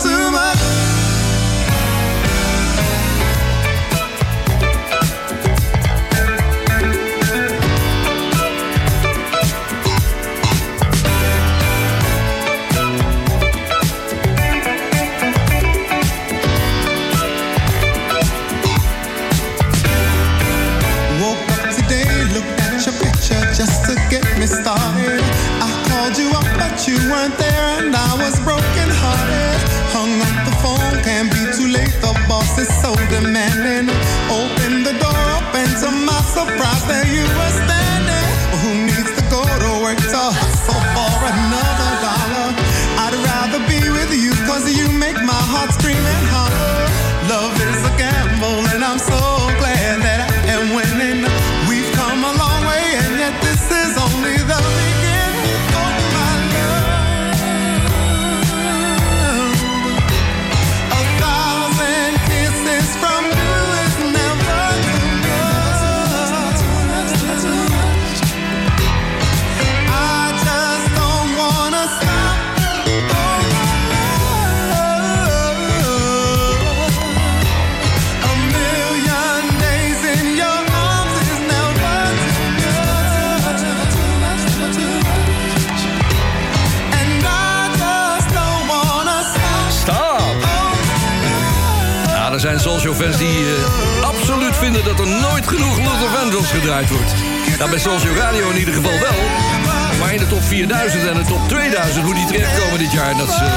too much. Zijn Soulshow-fans die eh, absoluut vinden dat er nooit genoeg Luther Vandross gedraaid wordt. Nou, bij Soulshow Radio in ieder geval wel. Maar in de top 4000 en de top 2000, hoe die terechtkomen dit jaar, dat is, eh,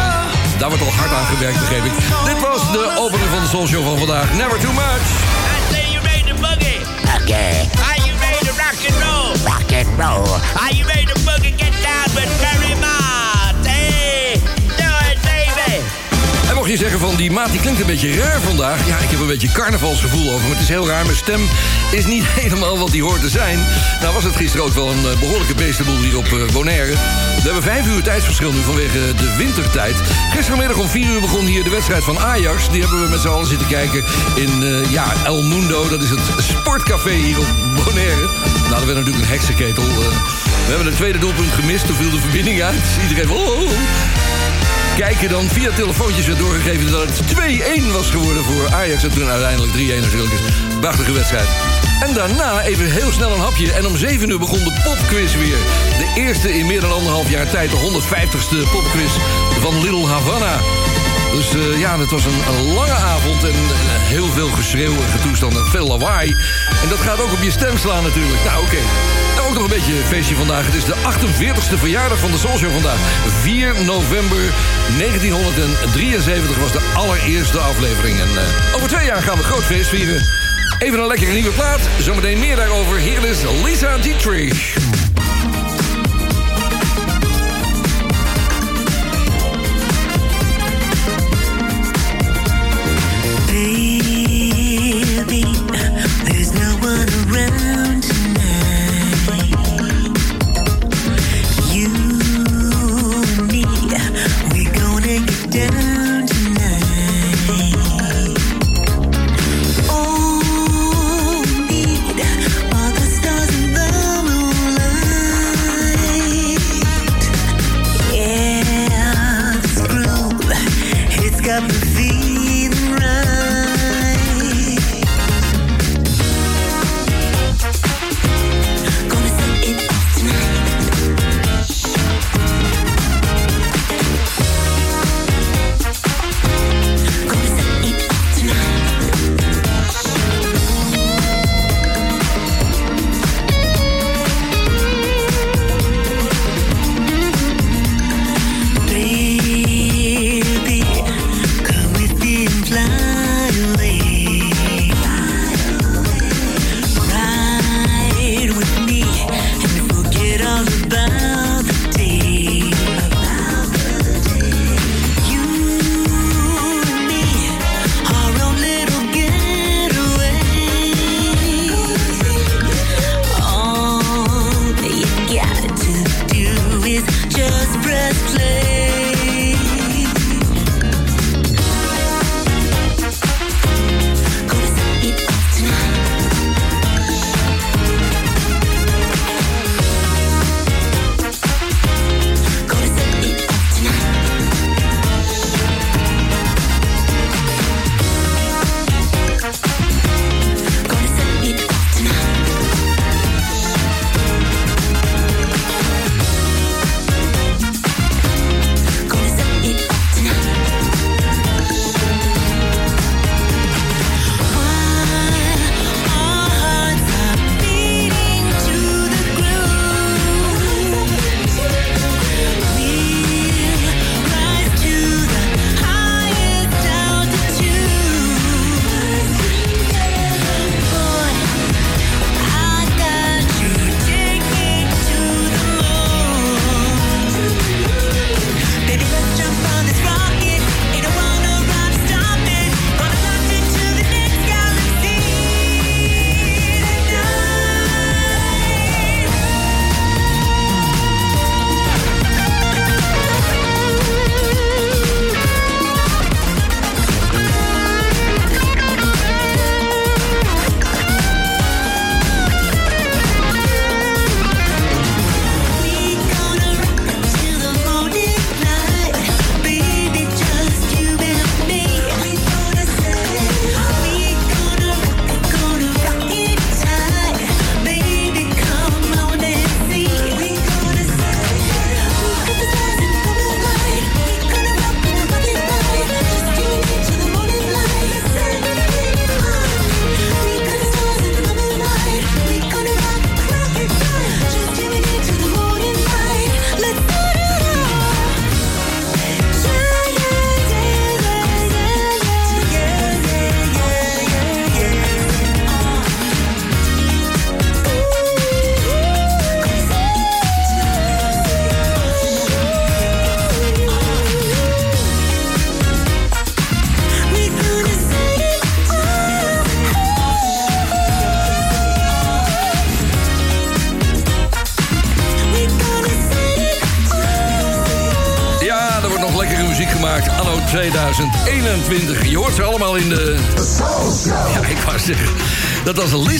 daar wordt al hard aan gewerkt, begreep ik. Dit was de opening van de Soulshow van vandaag. Never too much. I say you to boogie. Okay, Are you ready to rock and roll? rock and roll. Are you ready to boogie? Get down with Ferry mocht je zeggen van die maat die klinkt een beetje raar vandaag. Ja, ik heb een beetje carnavalsgevoel over. Maar het is heel raar. Mijn stem is niet helemaal wat die hoort te zijn. Nou was het gisteren ook wel een eh, behoorlijke beestenboel hier op eh, Bonaire. We hebben vijf uur tijdsverschil nu vanwege de wintertijd. Gistermiddag om vier uur begon hier de wedstrijd van Ajax. Die hebben we met z'n allen zitten kijken in eh, ja, El Mundo. Dat is het sportcafé hier op Bonaire. Nou, er werd natuurlijk een heksenketel. we hebben een tweede doelpunt gemist. Toen viel de verbinding uit. Iedereen van... Oh, oh. Kijken dan via telefoontjes werd doorgegeven dat het 2-1 was geworden voor Ajax. En toen uiteindelijk 3-1 natuurlijk. Prachtige wedstrijd. En daarna even heel snel een hapje. En om 7 uur begon de popquiz weer. De eerste in meer dan anderhalf jaar tijd. De 150ste popquiz van Little Havana. Dus uh, ja, het was een, lange avond en uh, heel veel geschreeuw en veel lawaai. En dat gaat ook op je stem slaan natuurlijk. Nou, oké. Okay. Nou, ook nog een beetje feestje vandaag. Het is de 48e verjaardag van de Soulshow vandaag. 4 november 1973 was de allereerste aflevering. En uh, over twee jaar gaan we groot feest vieren. Even een lekkere nieuwe plaat. Zometeen meer daarover. Hier is Lisa Dietrich.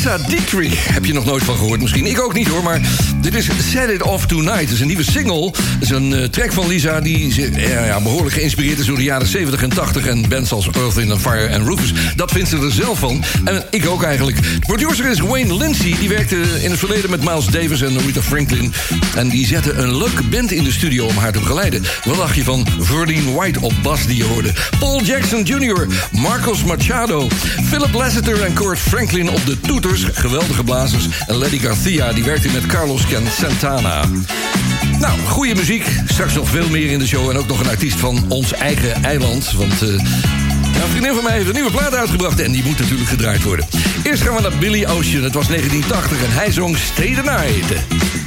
Lisa. Heb je nog nooit van gehoord misschien? Ik ook niet hoor, maar dit is Set It Off Tonight. Het is een nieuwe single. Het is een uh, track van Lisa die uh, ja, behoorlijk geïnspireerd is... door de jaren 70 en 80 en bands als Earth, in Fire en Rufus. Dat vindt ze er zelf van. En ik ook eigenlijk. De producer is Wayne Lindsay. Die werkte in het verleden met Miles Davis en Rita Franklin. En die zette een leuke band in de studio om haar te begeleiden. Wat dacht je van Verdine White op bas die je hoorde? Paul Jackson Jr., Marcos Machado, Philip Lasseter en Kurt Franklin op de toeters. Geweldige blazers. En Lady Garcia die werkte met Carlos Santana. Nou, goede muziek. Straks nog veel meer in de show. En ook nog een artiest van ons eigen eiland. Want uh, een vriendin van mij heeft een nieuwe plaat uitgebracht. En die moet natuurlijk gedraaid worden. Eerst gaan we naar Billy Ocean. Het was 1980 en hij zong Stay Night.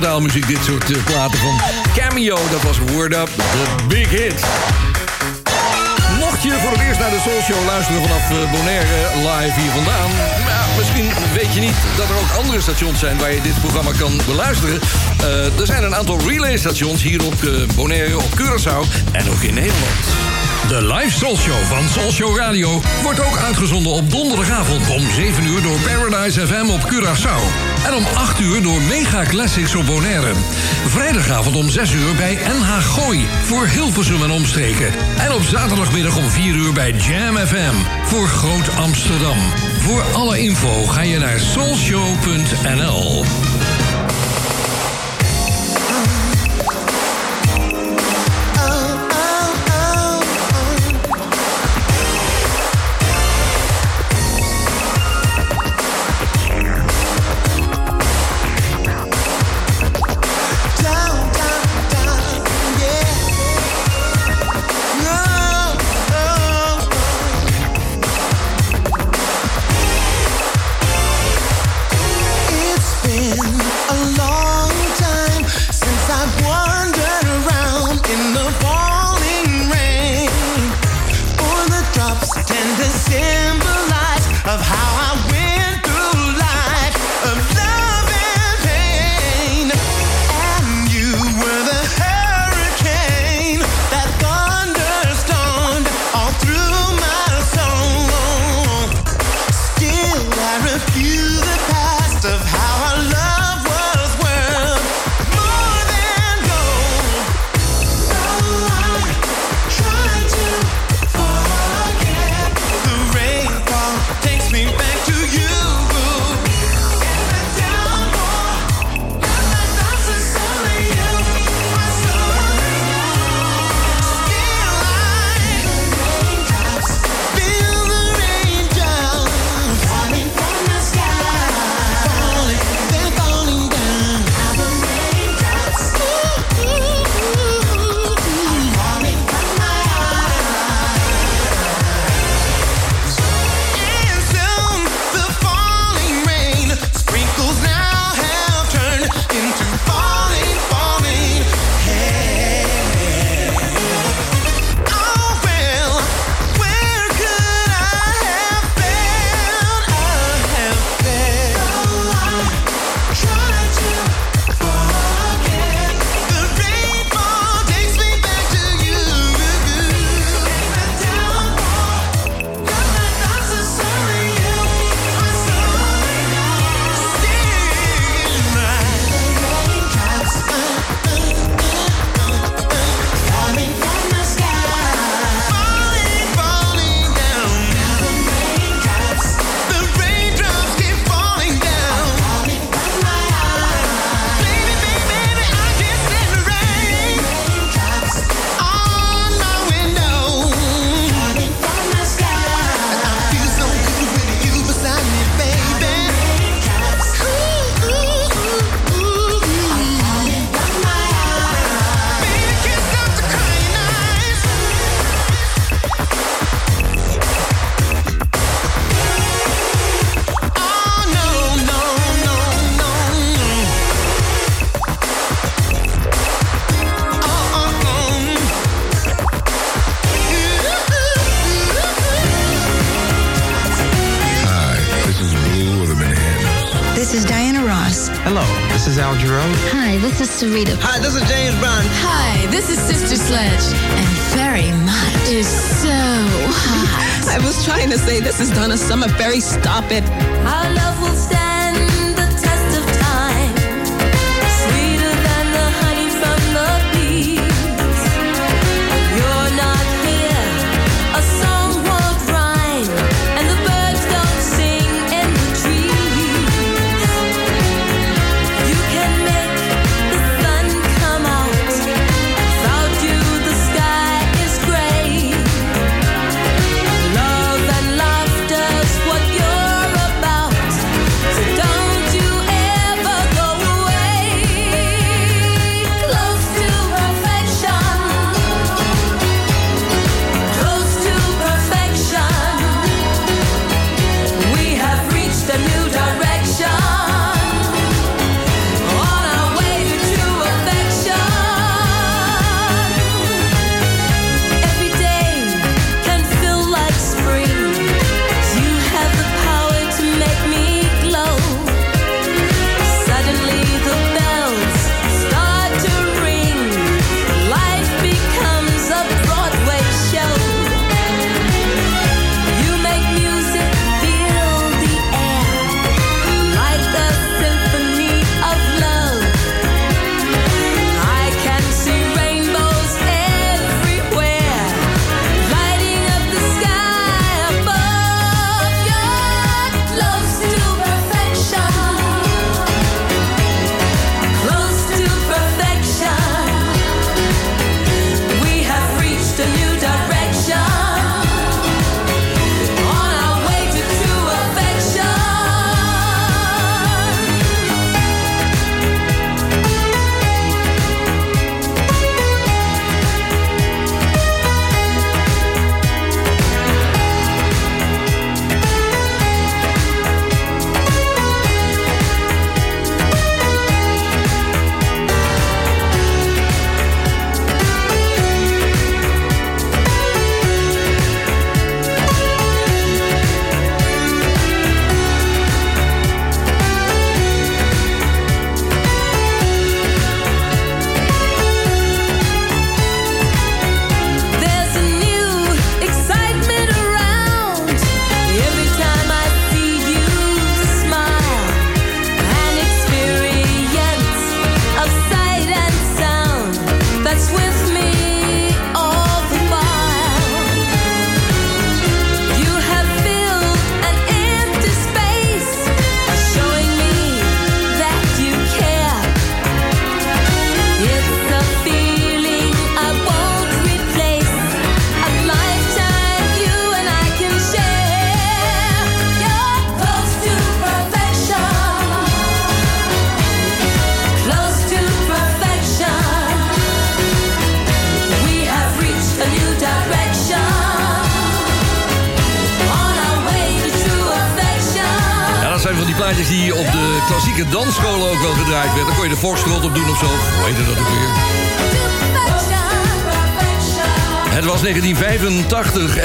Muziek. Dit soort uh, platen van Cameo. Dat was Word Up, de big hit. Mocht je voor het eerst naar de Soul Show luisteren vanaf eh, Bonaire live hier vandaan... Maar misschien weet je niet dat er ook andere stations zijn waar je dit programma kan beluisteren. Eh, er zijn een aantal relay stations hier op Bonaire, op Curaçao en ook in Nederland. De live Soul Show van Soul Show Radio wordt ook uitgezonden op donderdagavond om 7 uur door Paradise FM op Curaçao. En om 8 uur door Mega Classics op Bonaire. Vrijdagavond om 6 uur bij NH Gooi voor Hilversum en omstreken. En op zaterdagmiddag om 4 uur bij Jam FM voor Groot Amsterdam. Voor alle info ga je naar soulshow.nl.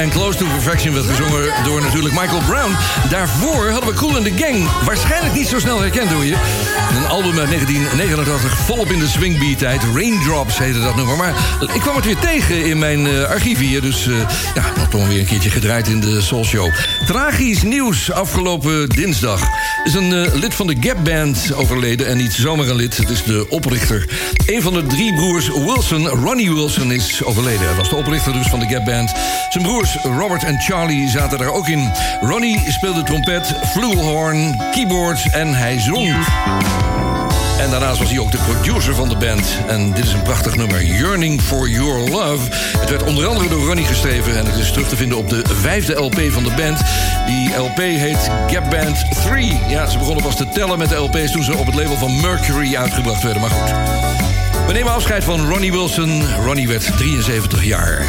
en Close to Perfection werd gezongen door natuurlijk Michael Brown. Daarvoor hadden we Cool in the Gang. Waarschijnlijk niet zo snel herkend Heette dat nummer. Maar ik kwam het weer tegen in mijn eh, archief hier. Dus eh, ja, nog toch weer een keertje gedraaid in de Soul Show. Tragisch nieuws afgelopen dinsdag. Is een eh, lid van de Gap Band overleden. En niet zomaar een lid, het is de oprichter. Een van de drie broers Wilson, Ronnie Wilson, is overleden. Hij was de oprichter dus van de Gap Band. Zijn broers Robert en Charlie zaten daar ook in. Ronnie speelde trompet, flugelhorn, keyboard en hij zong. En daarnaast was hij ook de producer van de band. En dit is een prachtig nummer, Yearning for Your Love. Het werd onder andere door Ronnie geschreven... en het is terug te vinden op de vijfde LP van de band. Die LP heet Gap Band 3. Ja, ze begonnen pas te tellen met de LP's... toen ze op het label van Mercury uitgebracht werden, maar goed. We nemen afscheid van Ronnie Wilson. Ronnie werd 73 jaar.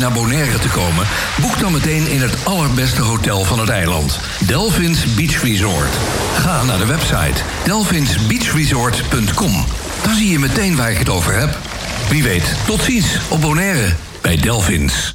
Naar Bonaire te komen... boek dan meteen in het allerbeste hotel van het eiland. Delphins Beach Resort. Ga naar de website delphinsbeachresort.com. Dan zie je meteen waar ik het over heb. Wie weet, tot ziens op Bonaire. bij Delvins.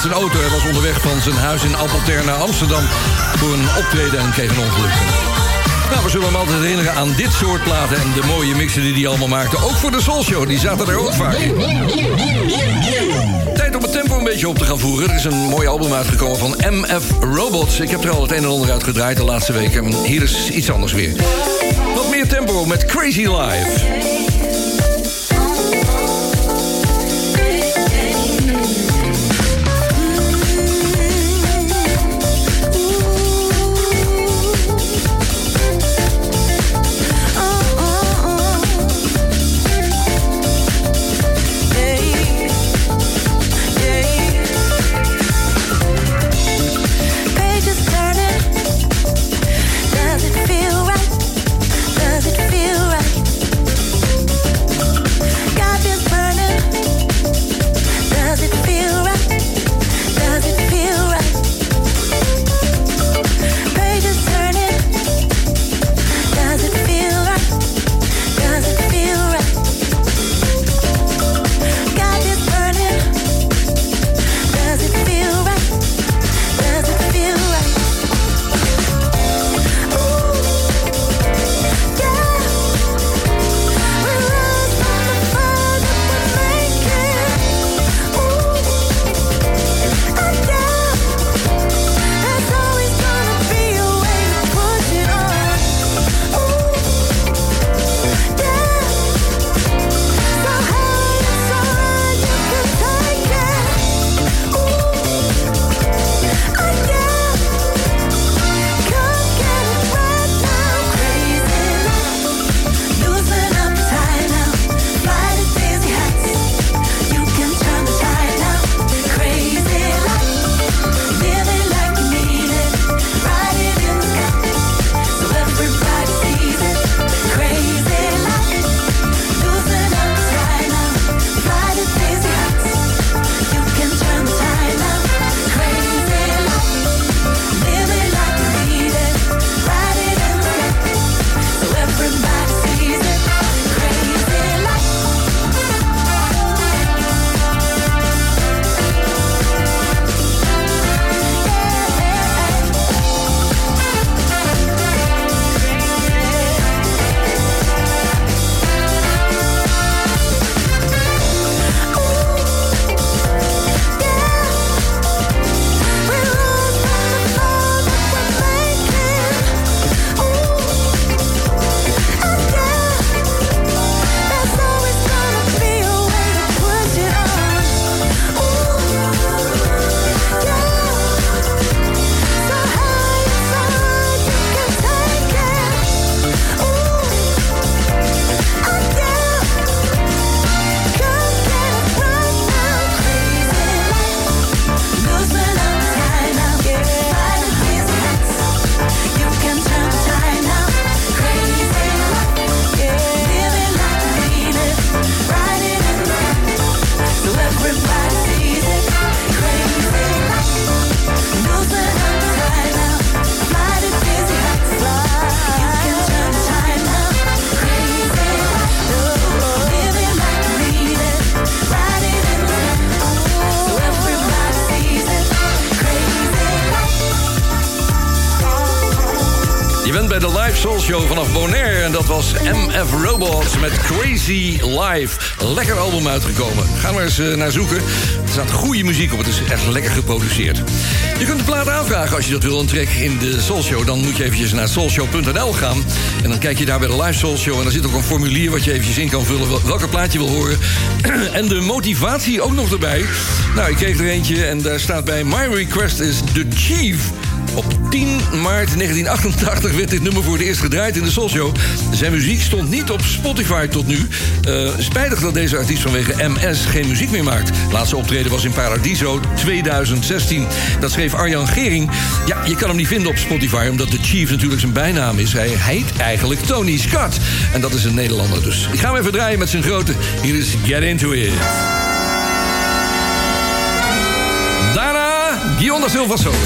Zijn auto. Hij was onderweg van zijn huis in Appeltern naar Amsterdam voor een optreden en kreeg een ongeluk. Nou, we zullen hem altijd herinneren aan dit soort platen en de mooie mixen die hij allemaal maakte. Ook voor de Soul Show, die zaten er ook vaak in. Tijd om het tempo een beetje op te gaan voeren. Er is een mooi album uitgekomen van MF Robots. Ik heb er al het een en ander uit gedraaid de laatste weken. Hier is iets anders weer. Wat meer tempo met Crazy Life. Lekker album uitgekomen. Ga maar eens eh, naar zoeken. Er staat goede muziek op. Het is echt lekker geproduceerd. Je kunt de plaat aanvragen als je dat wil. Een track in de Soul Show. Dan moet je eventjes naar soulshow.nl gaan. En dan kijk je daar bij de live Soul Show. En daar zit ook een formulier wat je eventjes in kan vullen. Welke plaat je wil horen. en de motivatie ook nog erbij. Nou, ik kreeg er eentje. En daar staat bij My Request is The Chief. Op 10 maart 1988 werd dit nummer voor het eerst gedraaid in de Soul Show. Zijn muziek stond niet op Spotify tot nu. Eh, spijtig dat deze artiest vanwege MS geen muziek meer maakt. Laatste optreden was in Paradiso 2016. Dat schreef Arjan Gering. Ja, je kan hem niet vinden op Spotify... omdat The Chief natuurlijk zijn bijnaam is. Hij heet eigenlijk Tony Scott. En dat is een Nederlander dus. Ik ga hem even draaien met zijn grote. Hier is Get Into It. Daarna Guion da Silva.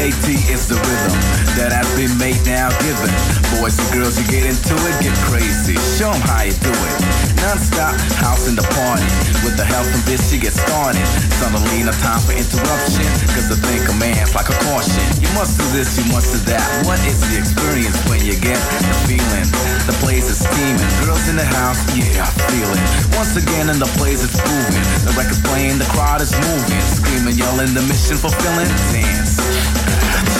B-E-A-T is the rhythm that has been made now given. Boys and girls, you get into it, get crazy. Show 'em how you do it. Non-stop house in the party. With the help from this, you get started. Suddenly, no time for interruption. Cause I think a man's like a caution. You must do this, you must do that. What is the experience when you get the feeling? The place is steaming. Girls in the house, yeah, I feel it. Once again, in the place is moving. The record's playing, the crowd is moving. Screaming, yelling, the mission fulfilling. Dance,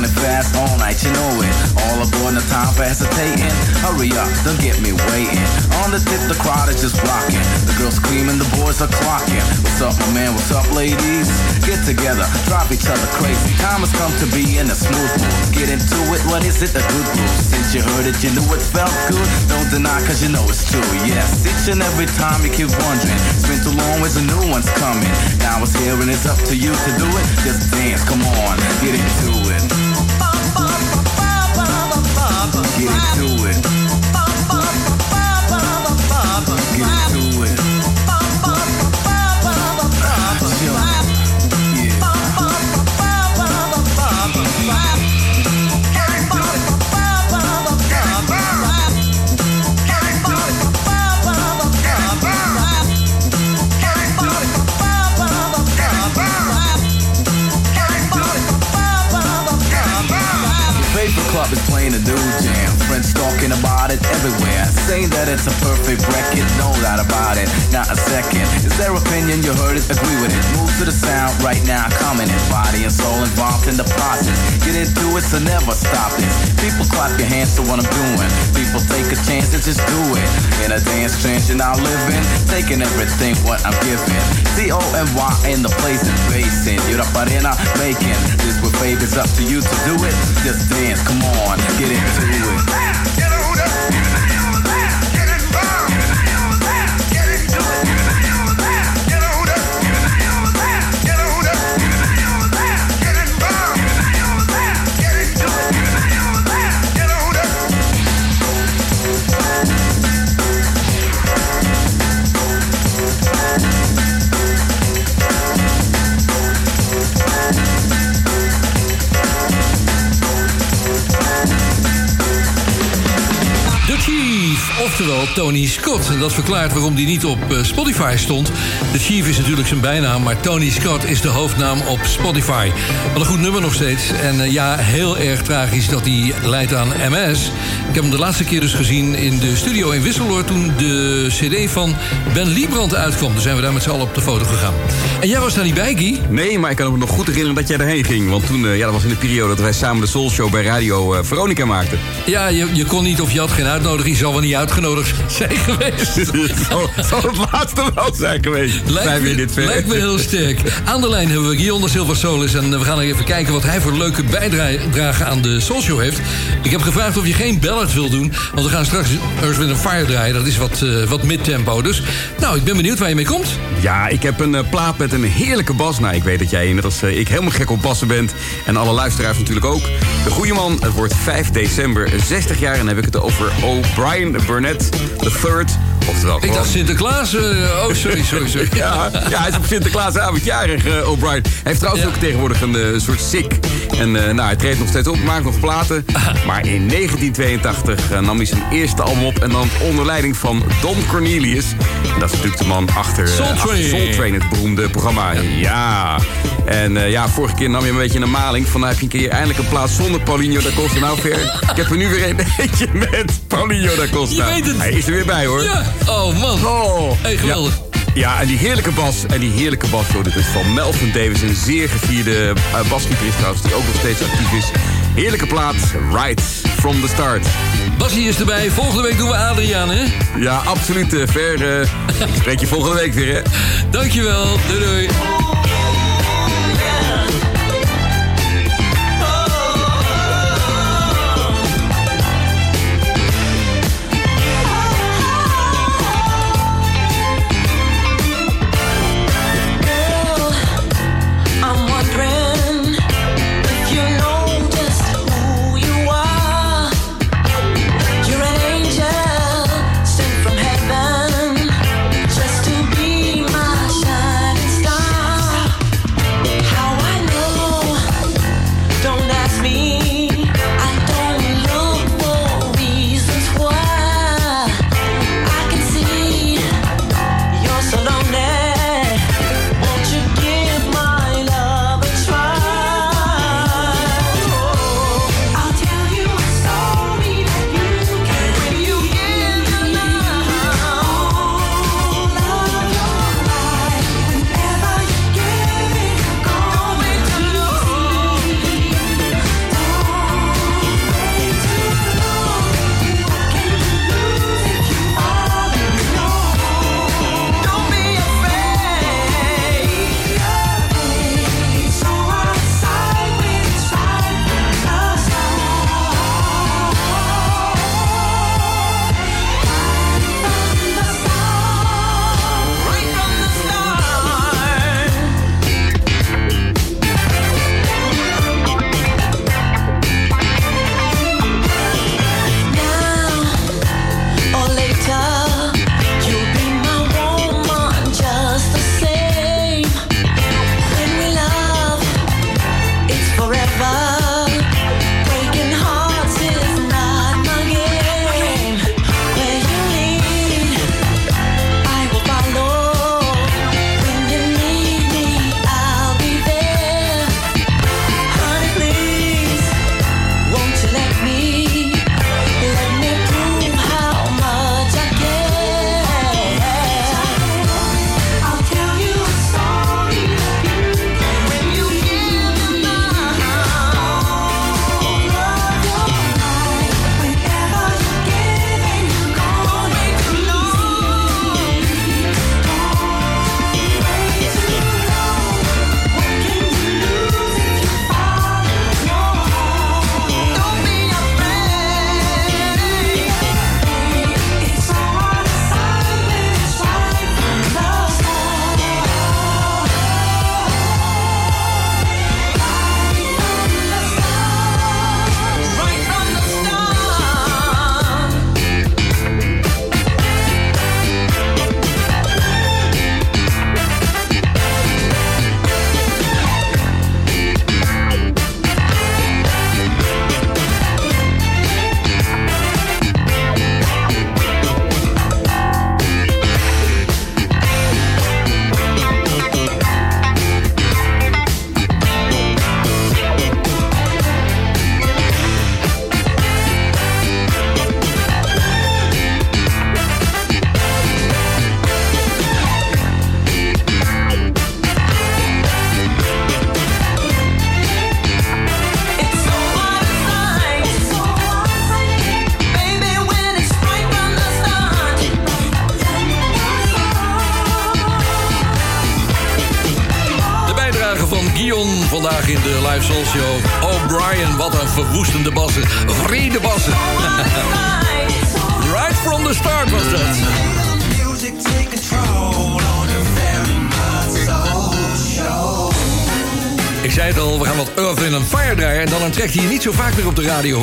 Running fast all night, you know it. All aboard, no time for hesitating. Hurry up, don't get me waiting. On the tip, the crowd is just rocking. The girls screaming, the boys are clocking. What's up, my man? What's up, ladies? Get together, drive each other crazy. Time has come to be in a smooth mood. Get into it, what is it? A good groove. Since you heard it, you knew it felt good. Don't deny, cause you know it's true. Yes, each and every time you keep wondering. It's been too long, where's a new one's coming? Now it's here and it's up to you to do it. Just dance, come on, get into it. Get into it. Club is playing a new jam. Friends talking about it everywhere. Saying that it's a perfect record, no doubt about it. Not a second. Is their opinion? You heard it, agree with it. Move to the sound right now, comment it. Body and soul involved in the process. Get into it, so never stop this. People clap your hands to what I'm doing. People take a chance and just do it. In a dance trance, you're now living. Taking everything what I'm giving. C-O-M-Y in the place and basing. You're up arena making. With favors up to you to do it. Just dance, come on, get into it. Oftewel Tony Scott. En dat verklaart waarom die niet op eh, Spotify stond. The Chief is natuurlijk zijn bijnaam, maar Tony Scott is de hoofdnaam op Spotify. Wat een goed nummer nog steeds. En eh, ja, heel erg tragisch dat hij leidt aan MS. Ik heb hem de laatste keer dus gezien in de studio in Wisseloord... toen de cd van Ben Liebrand uitkwam. Toen zijn we daar met z'n allen op de foto gegaan. En jij was daar niet bij, Guy? Nee, maar ik kan me nog goed herinneren dat jij erheen ging. Want toen, eh, ja, dat was in de periode dat wij samen de Soul Show bij Radio Veronica maakten. Ja, je, je kon niet of je had geen uitnodiging. Je zal wel niet uitgenodigd zijn geweest. Zal, zal het laatste wel zijn geweest. Lijkt me, in dit lijkt me heel sterk. Aan de lijn hebben we Guillaume Silva Solis. En eh, we gaan even kijken wat hij voor leuke bijdrage aan de Show heeft. Ik heb gevraagd of je geen ballad wil doen. Want we gaan straks Earth, Wind Fire draaien. Dat is wat, eh, wat mid-tempo. Dus nou, ik ben benieuwd waar je mee komt. Ja, ik heb een eh, plaat met een heerlijke bas. Nou, ik weet dat jij net als ik helemaal gek op bassen bent. En alle luisteraars natuurlijk ook. De goede man, het wordt 5 december 60 jaar. En dan heb ik het over O'Brien Burnett III. Oftewel Ik dacht Sinterklaas. eh, oh, sorry, sorry, sorry. Ja, ja, hij is op Sinterklaasavond jarig, eh, O'Brien. Hij heeft trouwens ook tegenwoordig een eh, soort sick. En eh, nou, hij treedt nog steeds op, maakt nog platen. Maar in 1982 eh, nam hij zijn eerste album op. En dan onder leiding van Don Cornelius. En dat is natuurlijk de man achter, eh, Soul achter Train. Soul Train, het beroemde programma. Ja. En ja, vorige keer nam je een beetje een maling. Van nou heb je een keer eindelijk een plaats zonder Paulinho da Costa. Nou, ver. Ik heb er nu weer een eentje met Paulinho da Costa. Je weet het. Hij is er weer bij, hoor. Ja. Oh, man. Oh. Hey, geweldig. Ja, en die heerlijke bas. En die heerlijke bas, dit is van Melvin Davis. Een zeer gevierde uh, basgitarist trouwens, die ook nog steeds actief is. Heerlijke plaat, Right From The Start. Basie is erbij. Volgende week doen we Adriaan, hè? Ja, absoluut, eh, Ver. ik spreek je volgende week weer, hè. Dankjewel. Doei, doei. Zo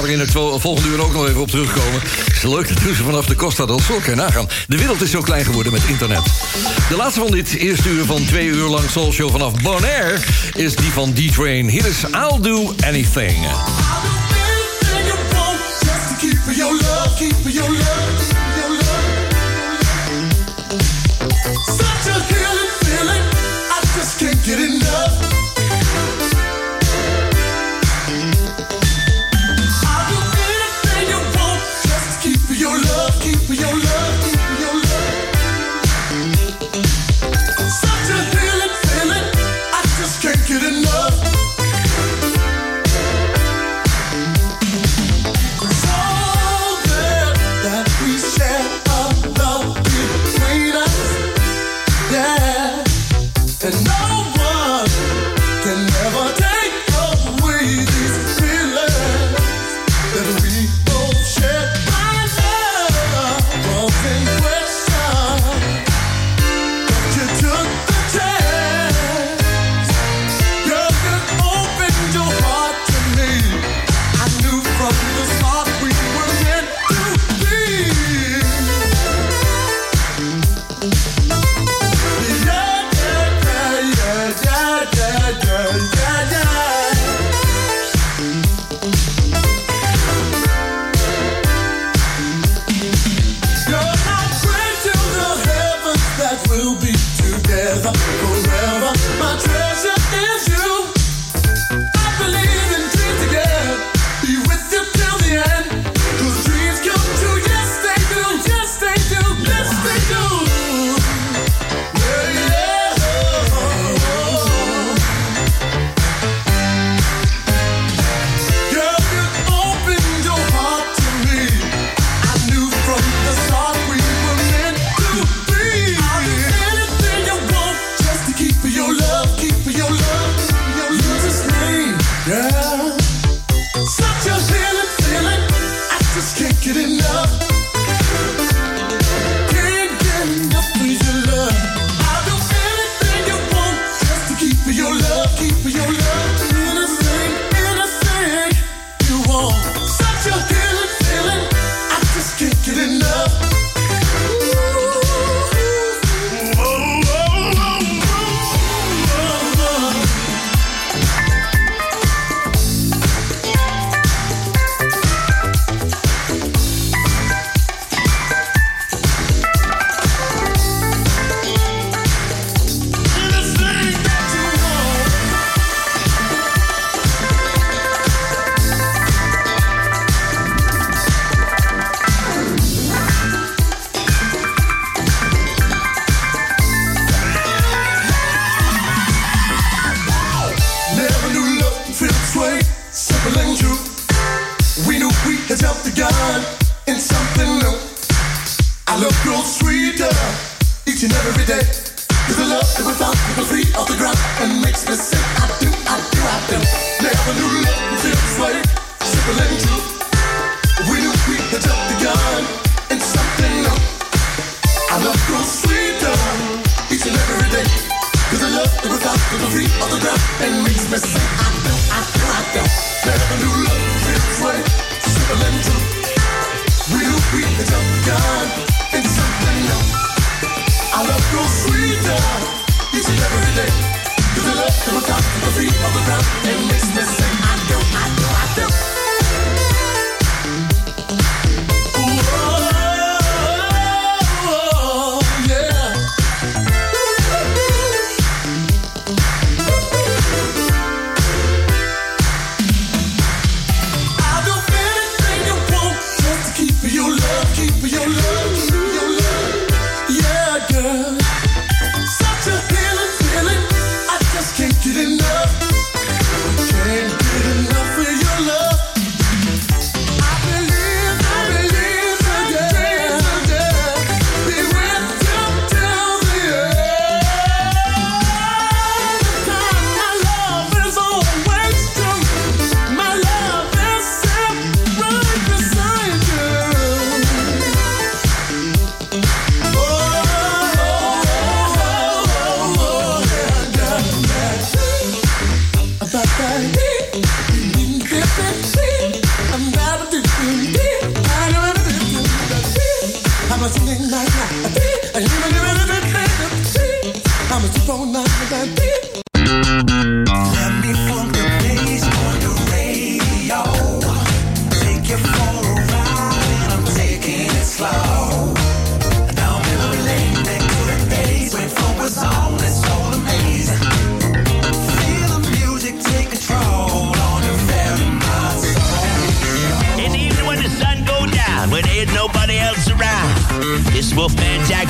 gaan er in het volgende uur ook nog even op terugkomen. Het is leuk dat ze vanaf de Costa del Sol kunnen nagaan. De wereld is zo klein geworden met internet. De laatste van dit eerste uur van twee uur lang Soulshow vanaf Bonaire... is die van D-Train. Hier is I'll Do Anything.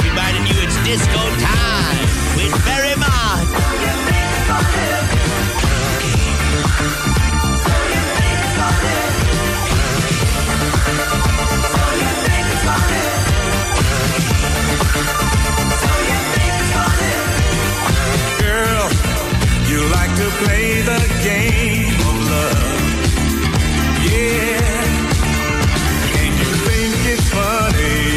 Reminding you it's disco time with Barry Mott. Girl, you like to play the game of love. Yeah. And you think it's funny,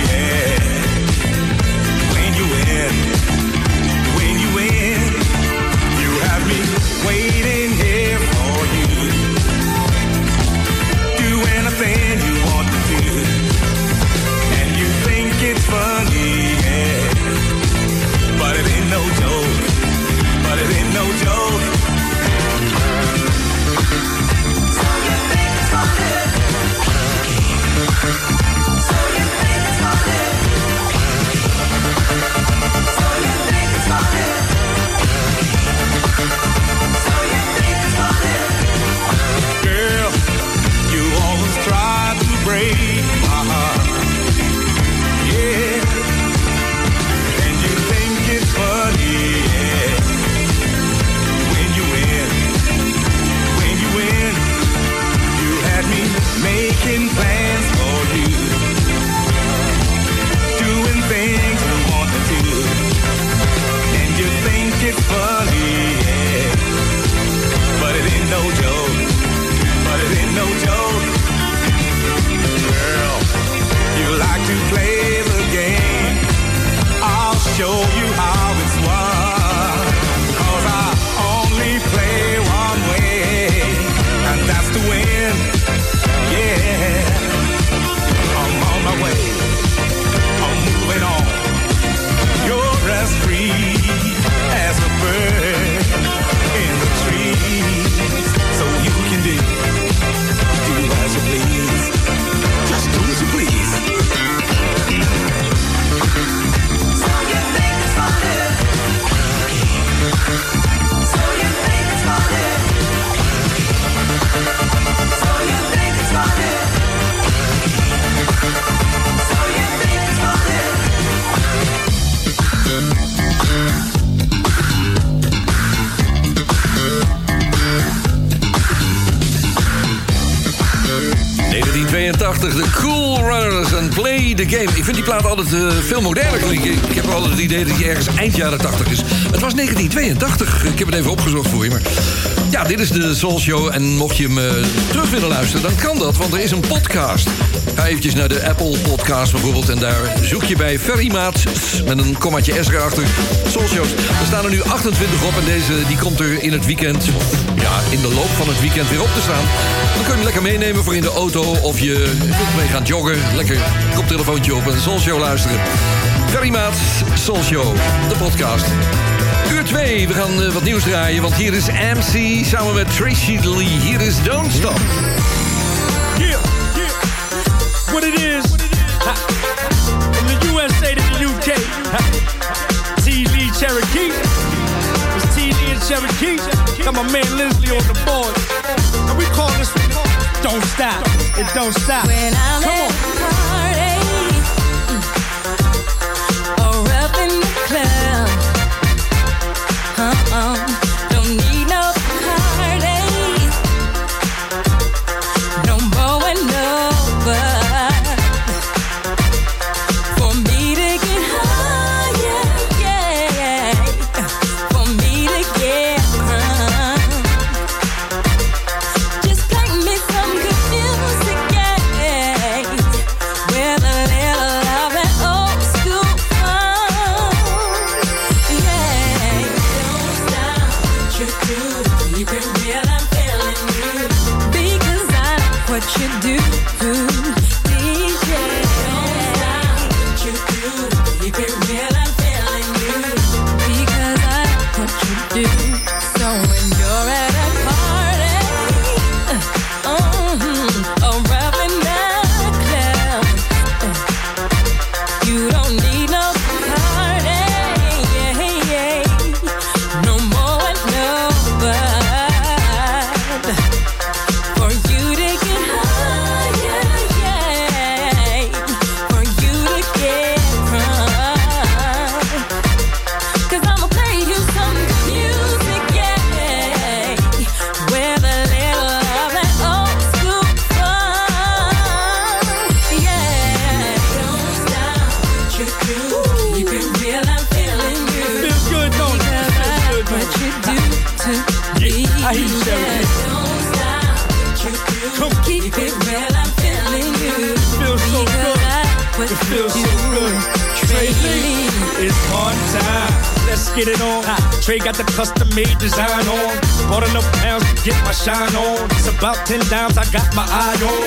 de Cool Runners en Play the Game. Ik vind die plaat altijd eh, veel moderner. Ik heb altijd het idee dat die ergens eind jaren 80 is. Het was 1982. Ik heb het even opgezocht voor je. Maar ja, dit is de Soul Show. En mocht je hem eh, terug willen luisteren, dan kan dat. Want er is een podcast. Ga eventjes naar de Apple Podcast bijvoorbeeld. En daar zoek je bij Ferry Maat met een kommaatje S erachter. Soul Shows. Er staan er nu 28 op. En deze die komt er in het weekend, ja, in de loop van het weekend weer op te staan. Dan kun je hem lekker meenemen voor in de auto. Of je wilt mee gaan joggen. Lekker koptelefoontje op en Soul Show luisteren. Ferry Maat, Soul Show, de podcast. Uur 2, we gaan eh, wat nieuws draaien. Want hier is MC samen met Tracy Lee. Hier is Don't Stop. What it is. From the USA to the UK. Ha. T. Lee Cherokee. It's T. Lee and Cherokee. Got my man Leslie on the board. And we call this Don't Stop. It don't stop. Come on. Made design on. Bought enough pounds to get my shine on. It's about 10 dimes I got my eye on.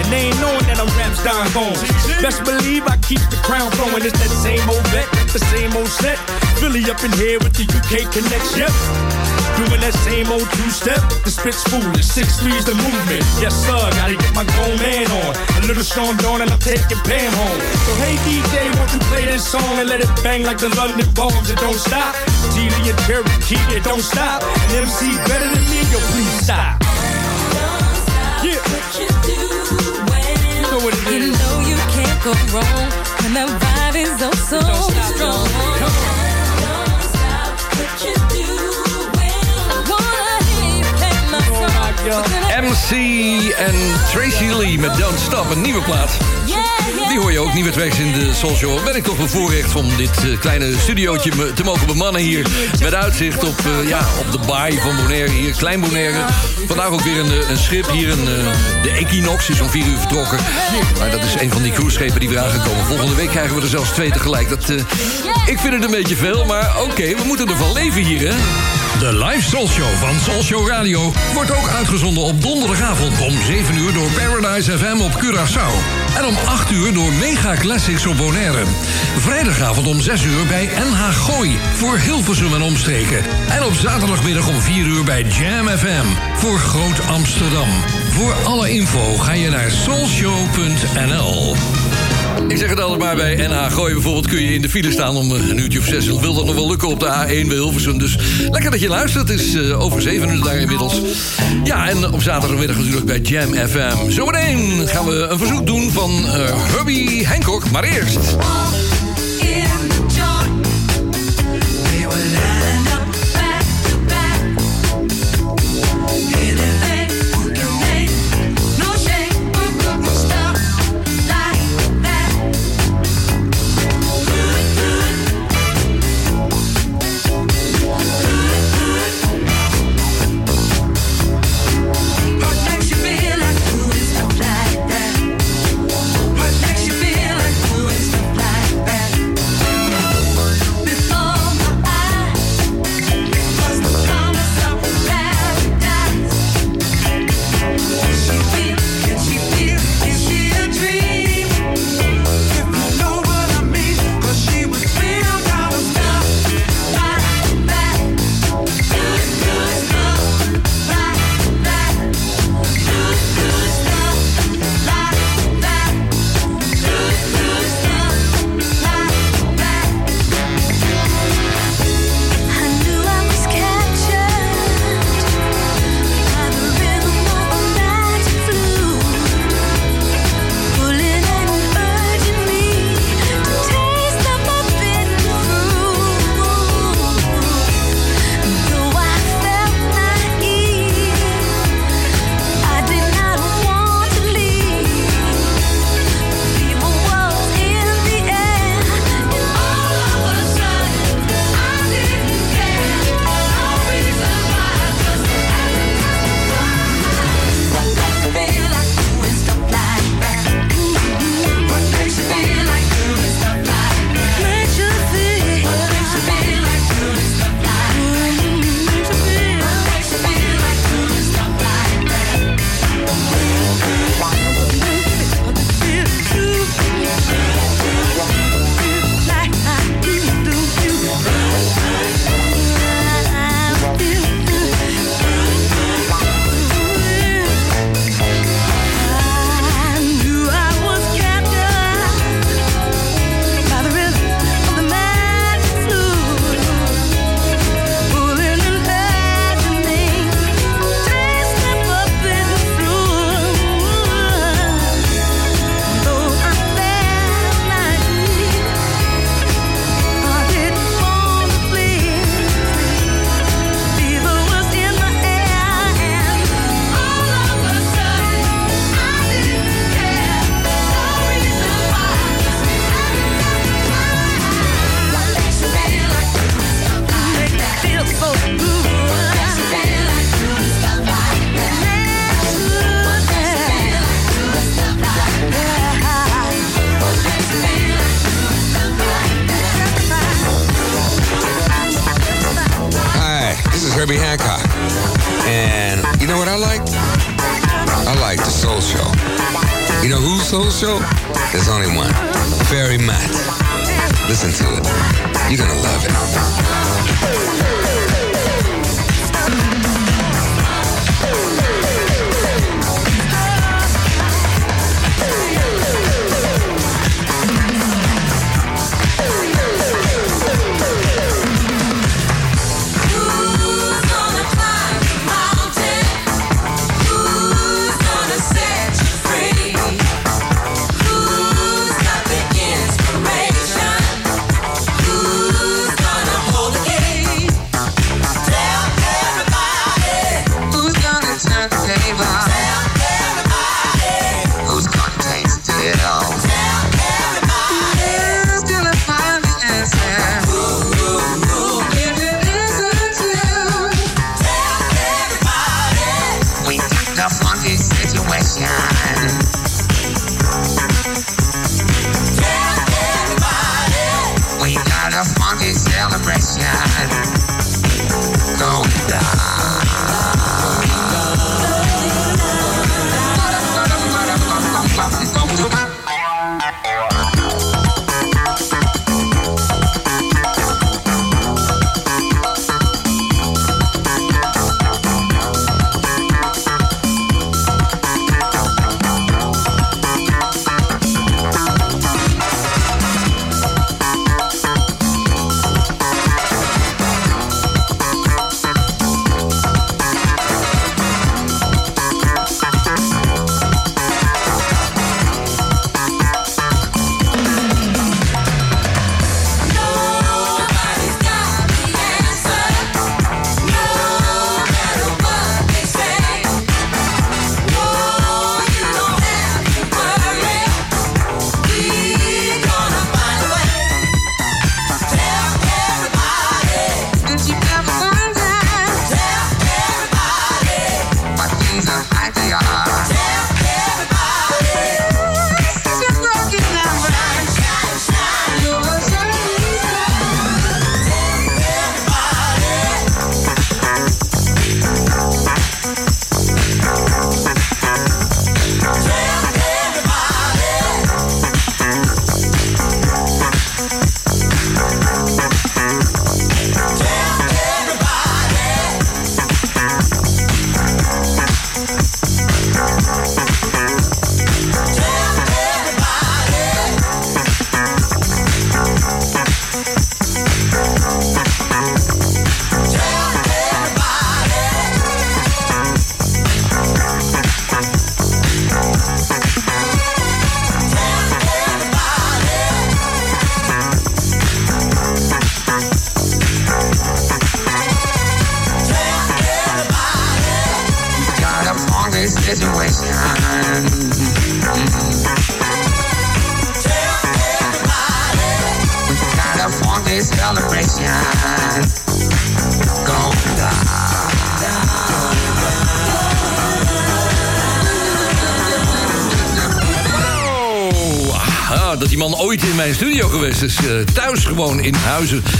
And they ain't knowing that I'm raps dying gone. Best believe I keep the crown flowing. It's that same old vet, the same old set. Philly up in here with the UK connection. Yep. Doing that same old two-step, the spit's foolish, six threes the movement. Yes, sir, gotta get my grown man on. A little Sean Dawn and I'm taking Pam home. So hey DJ, won't you play this song and let it bang like the London bombs? It don't stop. And Cherokee, don't stop. An MC better than me, yo, please stop. Yeah. You know what it You know you can't go wrong when the vibe is oh so strong. Don't stop what you're doing. I wanna hear you play my song. So can I- MC en Tracy Lee met Don't Stop, een nieuwe plaat. Hoor je ook niet meer in de Soul Show. Ben ik toch bevoorrecht om dit eh, kleine studiootje te mogen bemannen hier. Met uitzicht op, eh, ja, op de baai van Bonaire hier, Klein Bonaire. Vandaag ook weer een, eh, een schip hier, een, de Equinox is om vier uur vertrokken. Maar dat is een van die cruiseschepen die weer aangekomen. Volgende week krijgen we er zelfs twee tegelijk. Dat, ik vind het een beetje veel, maar oké, we moeten ervan leven hier, hè. De live Soul Show van Soul Show Radio wordt ook uitgezonden op donderdagavond om 7 uur door Paradise FM op Curaçao. En om 8 uur door Mega Classics op Bonaire. Vrijdagavond om 6 uur bij NH Gooi voor Hilversum en omstreken. En op zaterdagmiddag om 4 uur bij Jam FM voor Groot Amsterdam. Voor alle info ga je naar soulshow.nl. Ik zeg het altijd maar bij NH Gooi bijvoorbeeld kun je in de file staan om eh, een uurtje of zes. Wil dat nog wel lukken op de A1 bij Hilversum. Dus lekker dat je luistert. Het is eh, over zeven uur daar inmiddels. Ja, en op zaterdagmiddag natuurlijk bij Jam FM. Zometeen gaan we een verzoek doen van eh Herbie Hancock. Maar eerst...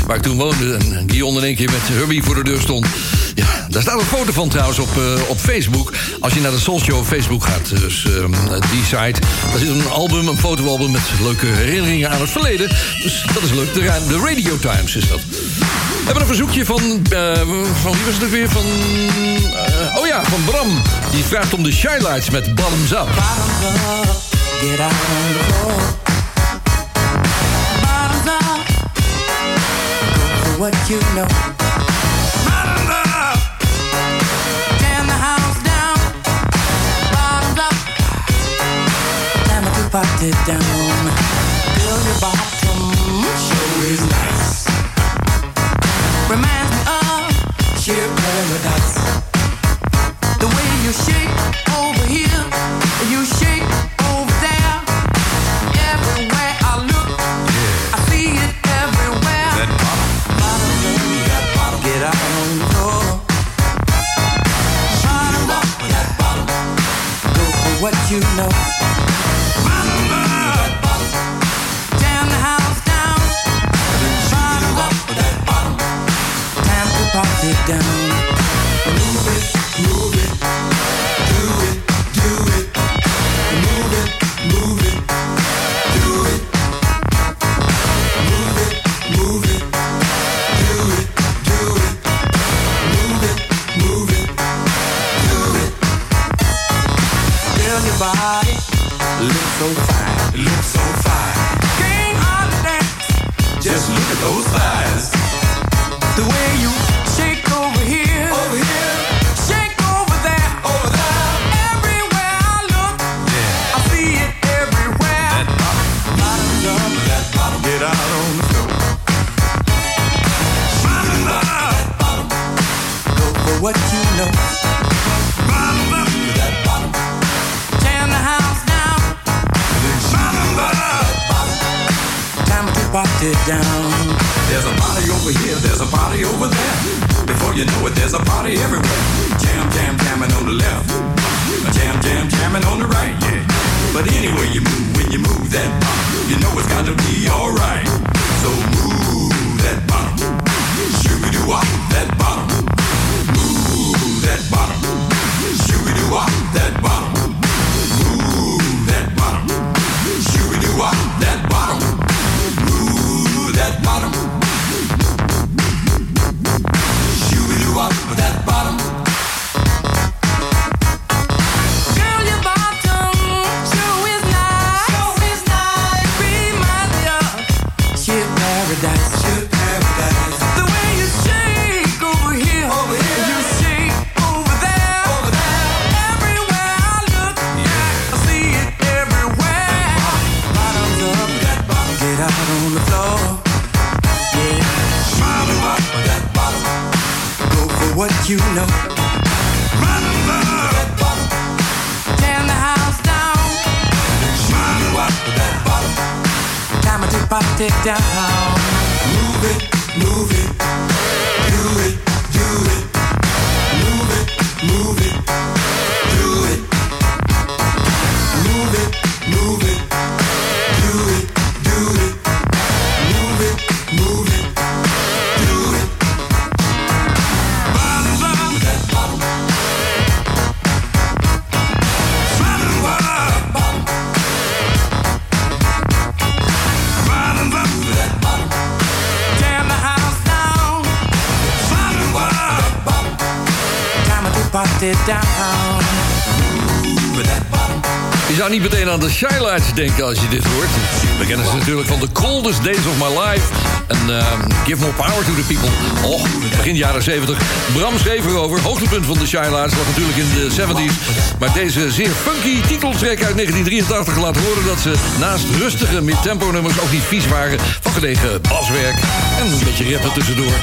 Waar ik toen woonde. En Guillaume in één keer met Herbie voor de deur stond. Ja, daar staat een foto van trouwens op, eh, op Facebook. Als je naar de Soul Show Facebook gaat, dus ehm, die site. Daar zit een album, een fotoalbum met leuke herinneringen aan het verleden. Dus dat is leuk. De, de Radio Times is dat. We hebben een verzoekje van, eh, van wie was het ook weer? Van, eh, oh ja, van Bram. Die vraagt om de Shylights met Bottoms what you know. Tear the house down. Bottoms up. Party down. Build your bottom. Show is nice. de Shylights denken als je dit hoort. We kennen ze natuurlijk van The Coldest Days of My Life. En ehm, Give More Power to the People. Oh, begin jaren 70. Bram schreef erover. Hoogtepunt van de Shylights lag natuurlijk in de 70s. Maar deze zeer funky titeltrack uit 1983 laat horen... dat ze naast rustige midtempo nummers ook niet vies waren. Van gelegen baswerk en een beetje rippen tussendoor.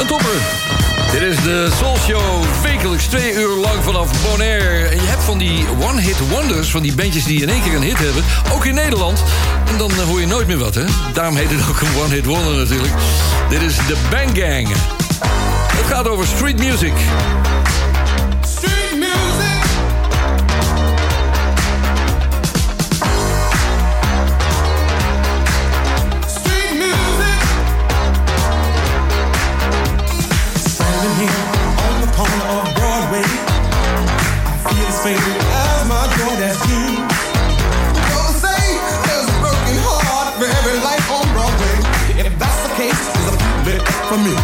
Een topper. Dit is de Soul Show, wekelijks twee uur lang vanaf Bonaire. En je hebt van die one-hit wonders, van die bandjes die in één keer een hit hebben... ook in Nederland. En dan eh, hoor je nooit meer wat, hè? Daarom heet het ook een one-hit wonder natuurlijk. Dit is de Bang Gang. Het gaat over street music. for me.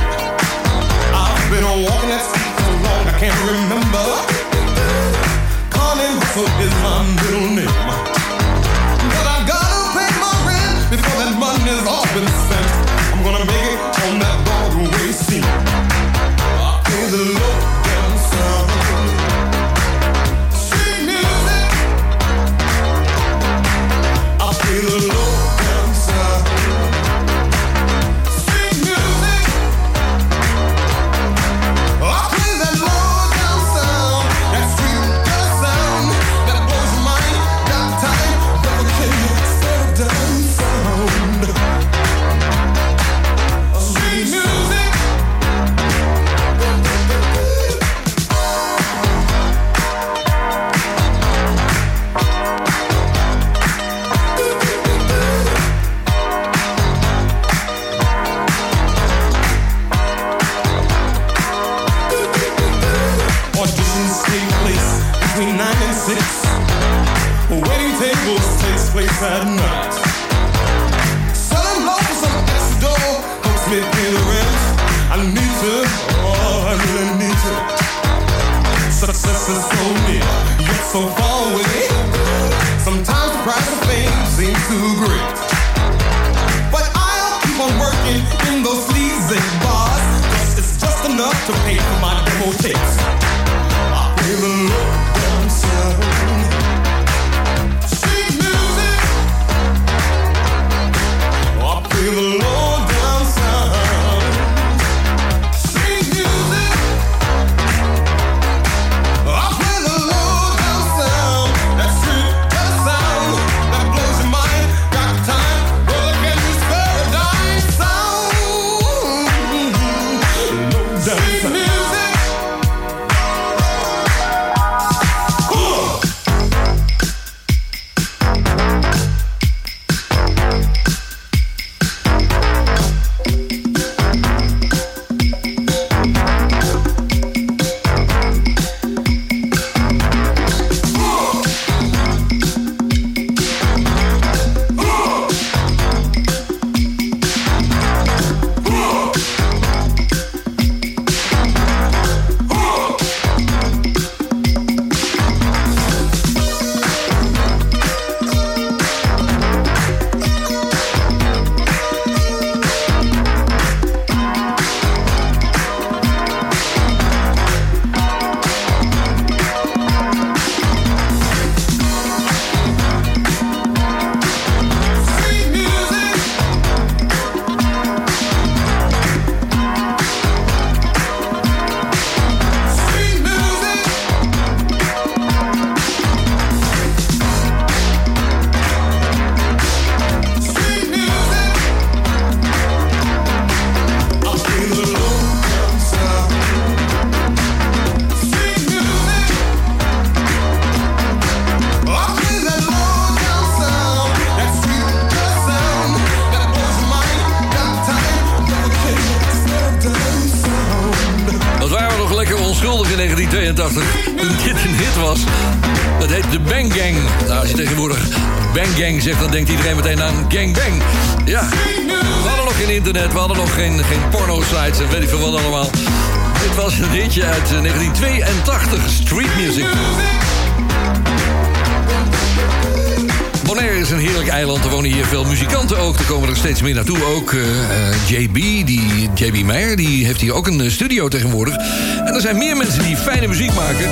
studio tegenwoordig. En er zijn meer mensen die fijne muziek maken.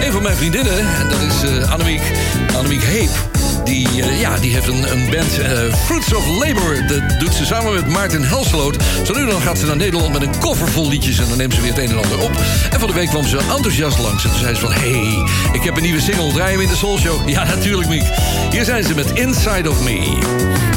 Een van mijn vriendinnen, dat is uh, Annemiek, Annemiek Heep. Die, eh, ja, die heeft een, een band, eh, Fruits of Labor. Dat doet ze samen met Maarten Helsloot. Zo nu gaat ze naar Nederland met een koffer vol liedjes... en dan neemt ze weer het een en ander op. En van de week kwam ze enthousiast langs. En toen zei ze van, hey, ik heb een nieuwe single. Draai hem in de Soul Show. Ja, natuurlijk, Miek. Hier zijn ze met Inside of Me.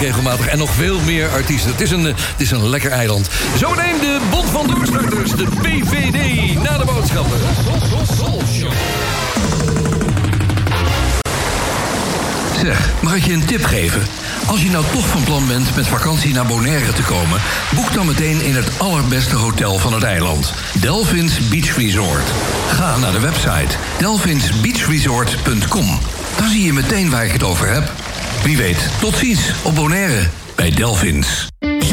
regelmatig. En nog veel meer artiesten. Het is een, eh, het is een lekker eiland. Zo neemt de Bond van Doorstarters, de PVD. Na de boodschappen. Zeg, mag ik je een tip geven? Als je nou toch van plan bent met vakantie naar Bonaire te komen, boek dan meteen in het allerbeste hotel van het eiland: Delphins Beach Resort. Ga naar de website delphinsbeachresort.com. Dan zie je meteen waar ik het over heb. Wie weet, tot ziens op Bonaire bij Delphins.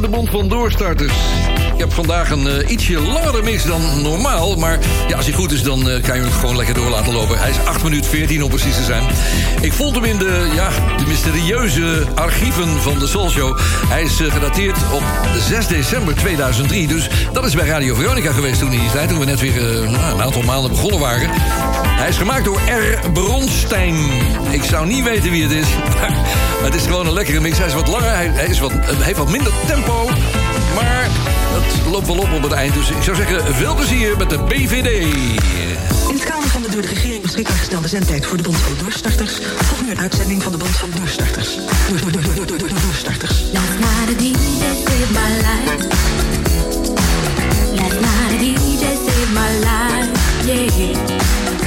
De Bond van Doorstarters. Ik heb vandaag een eh, ietsje langere mix dan normaal. Maar ja, als hij goed is, dan eh, kan je hem gewoon lekker door laten lopen. Hij is 8 minuten 14 om precies te zijn. Ik vond hem in de, ja, de mysterieuze archieven van de Soul Show. Hij is eh, gedateerd op 6 december 2003. Dus dat is bij Radio Veronica geweest toen die tijd. Toen we net weer nou, een aantal maanden begonnen waren. Hij is gemaakt door R. Bronstein. Ik zou niet weten wie het is. Maar het is gewoon een lekkere mix. Hij is wat langer, hij, hij is wat, hij heeft wat minder tempo. Maar het loopt wel op op het eind. Dus ik zou zeggen, veel plezier met de BVD. In het kader van de door de regering beschikbaar gestelde zendtijd voor de Bond van Doorstarters... volgt nu een uitzending van de Bond van Doorstarters. Door, door, door, door, door, door, doorstarters. Last night a DJ saved my life. Last night a DJ saved my life. Yeah.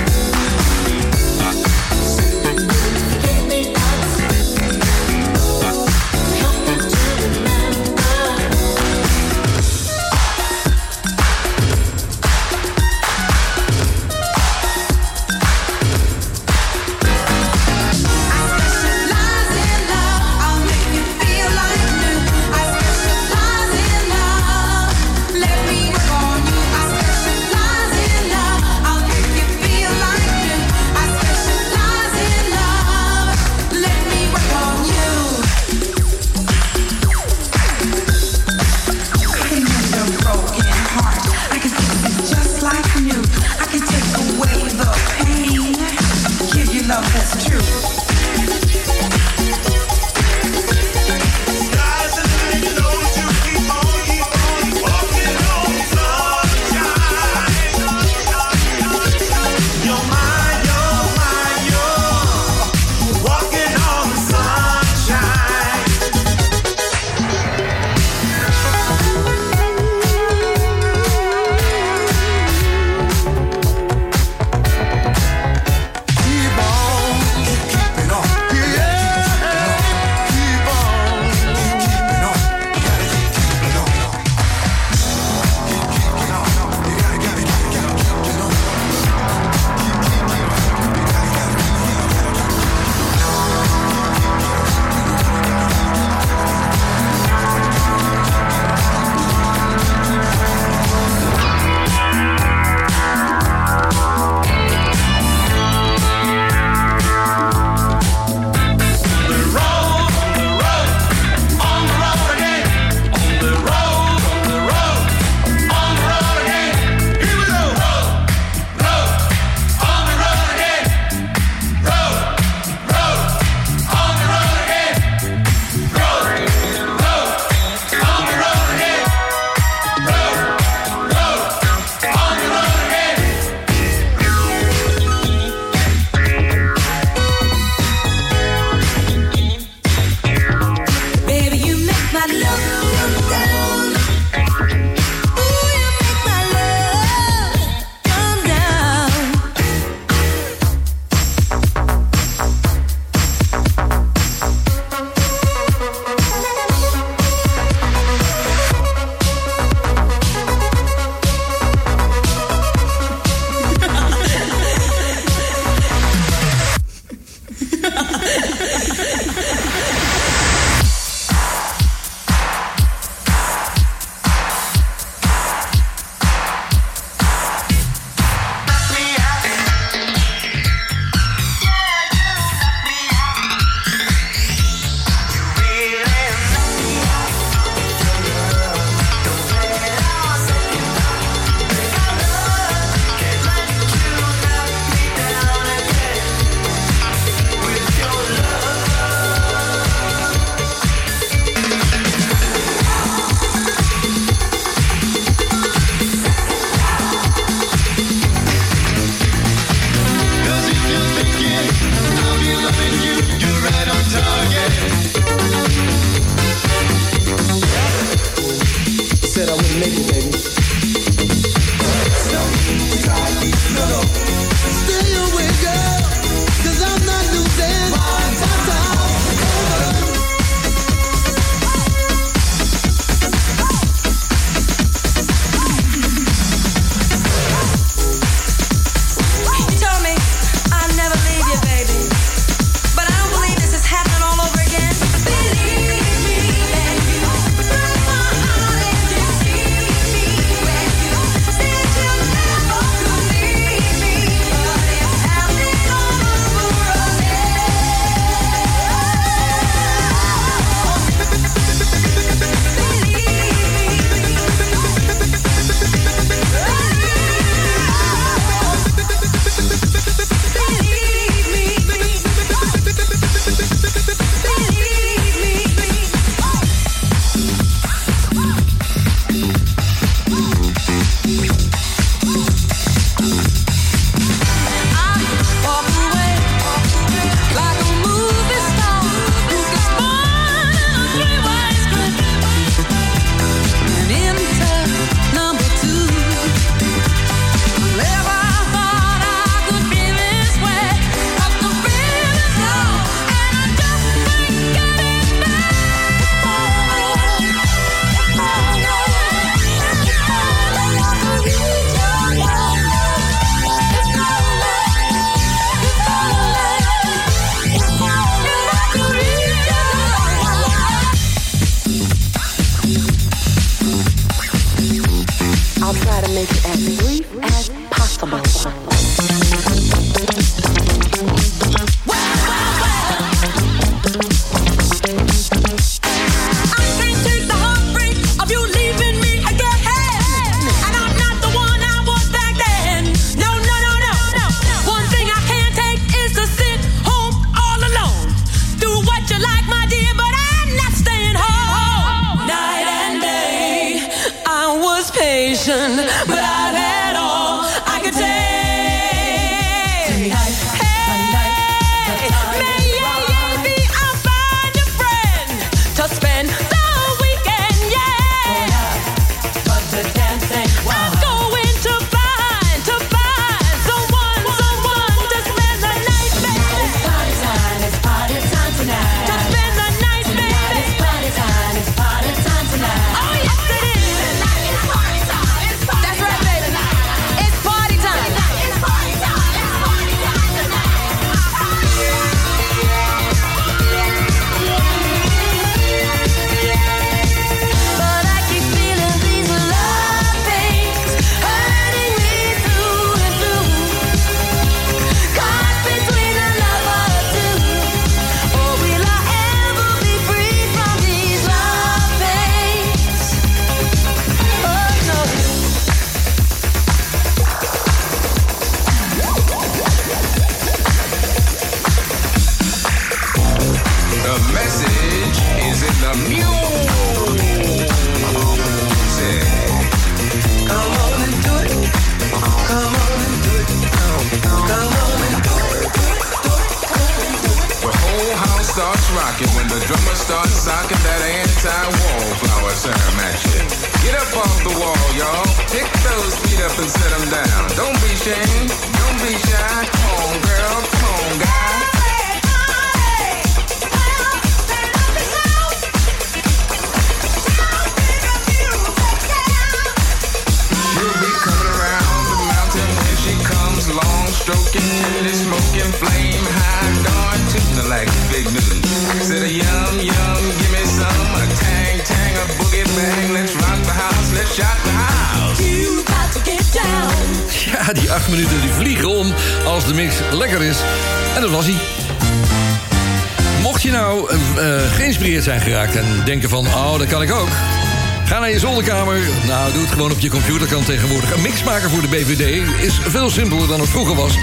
Is veel simpeler dan het vroeger was.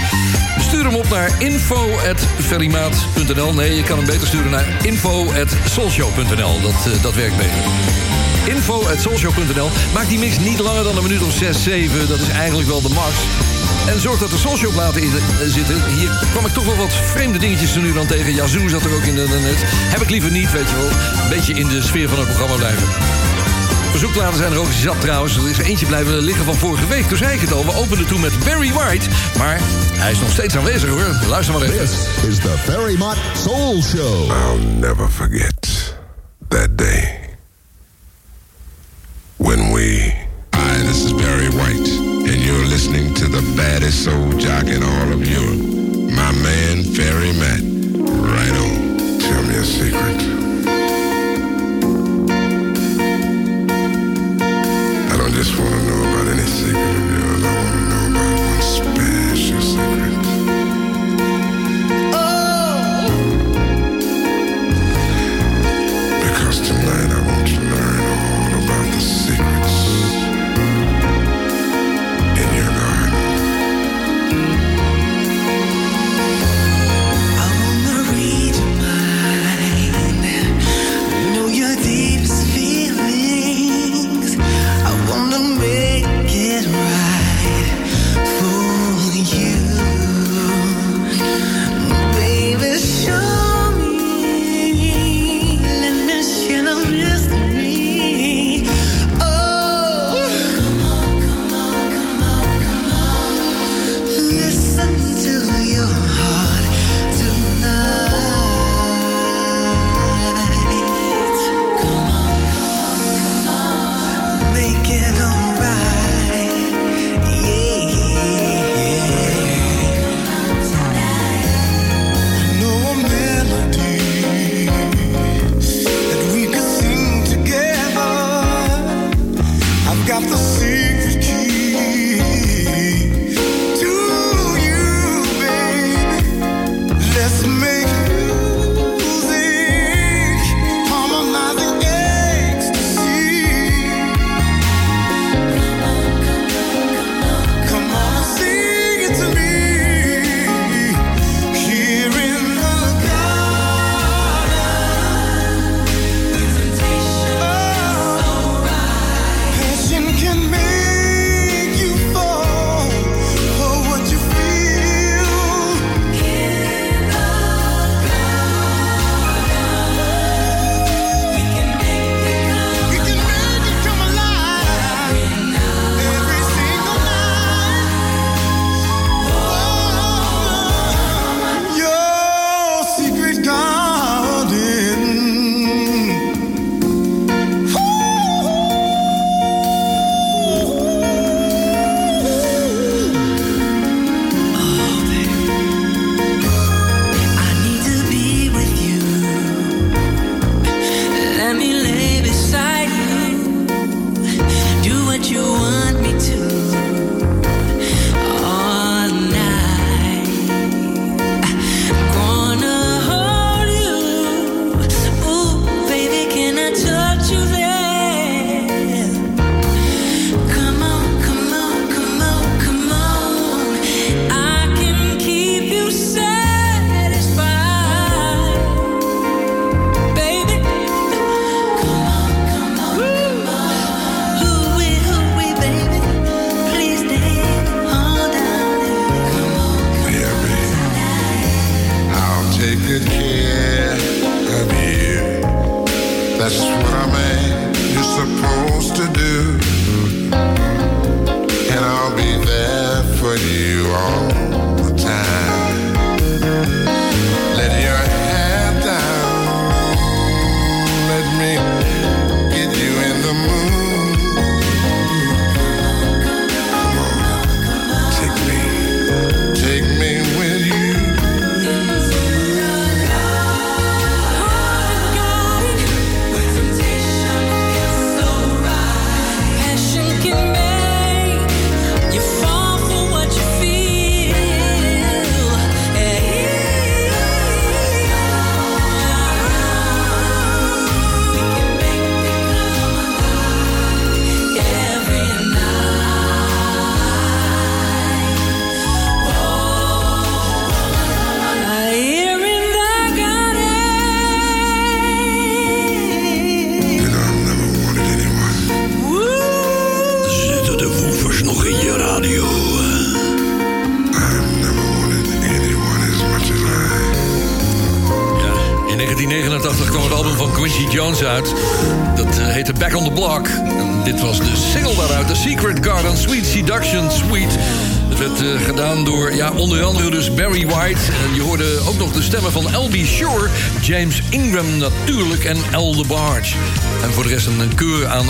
Stuur hem op naar info.ferrymaat.nl. Nee, je kan hem beter sturen naar info.soulshow.nl. Dat, uh, dat werkt beter info.soulshow.nl. Maak die mix niet langer dan een minuut of 6, 7. Dat is eigenlijk wel de max. En zorg dat er soulshowplaten in eh, zitten. Hier kwam ik toch wel wat vreemde dingetjes er nu dan tegen. Yazoo zat er ook in de net. Heb ik liever niet, weet je wel. Een beetje in de sfeer van het programma blijven. Bezoekladen zijn er ook zat trouwens. Er is eentje blijven liggen van vorige week. Toen zei ik het al, we openden toen met Barry White. Maar hij is nog steeds aanwezig hoor. Luister maar even. This is the Barry Mott Soul Show. I'll never forget that day.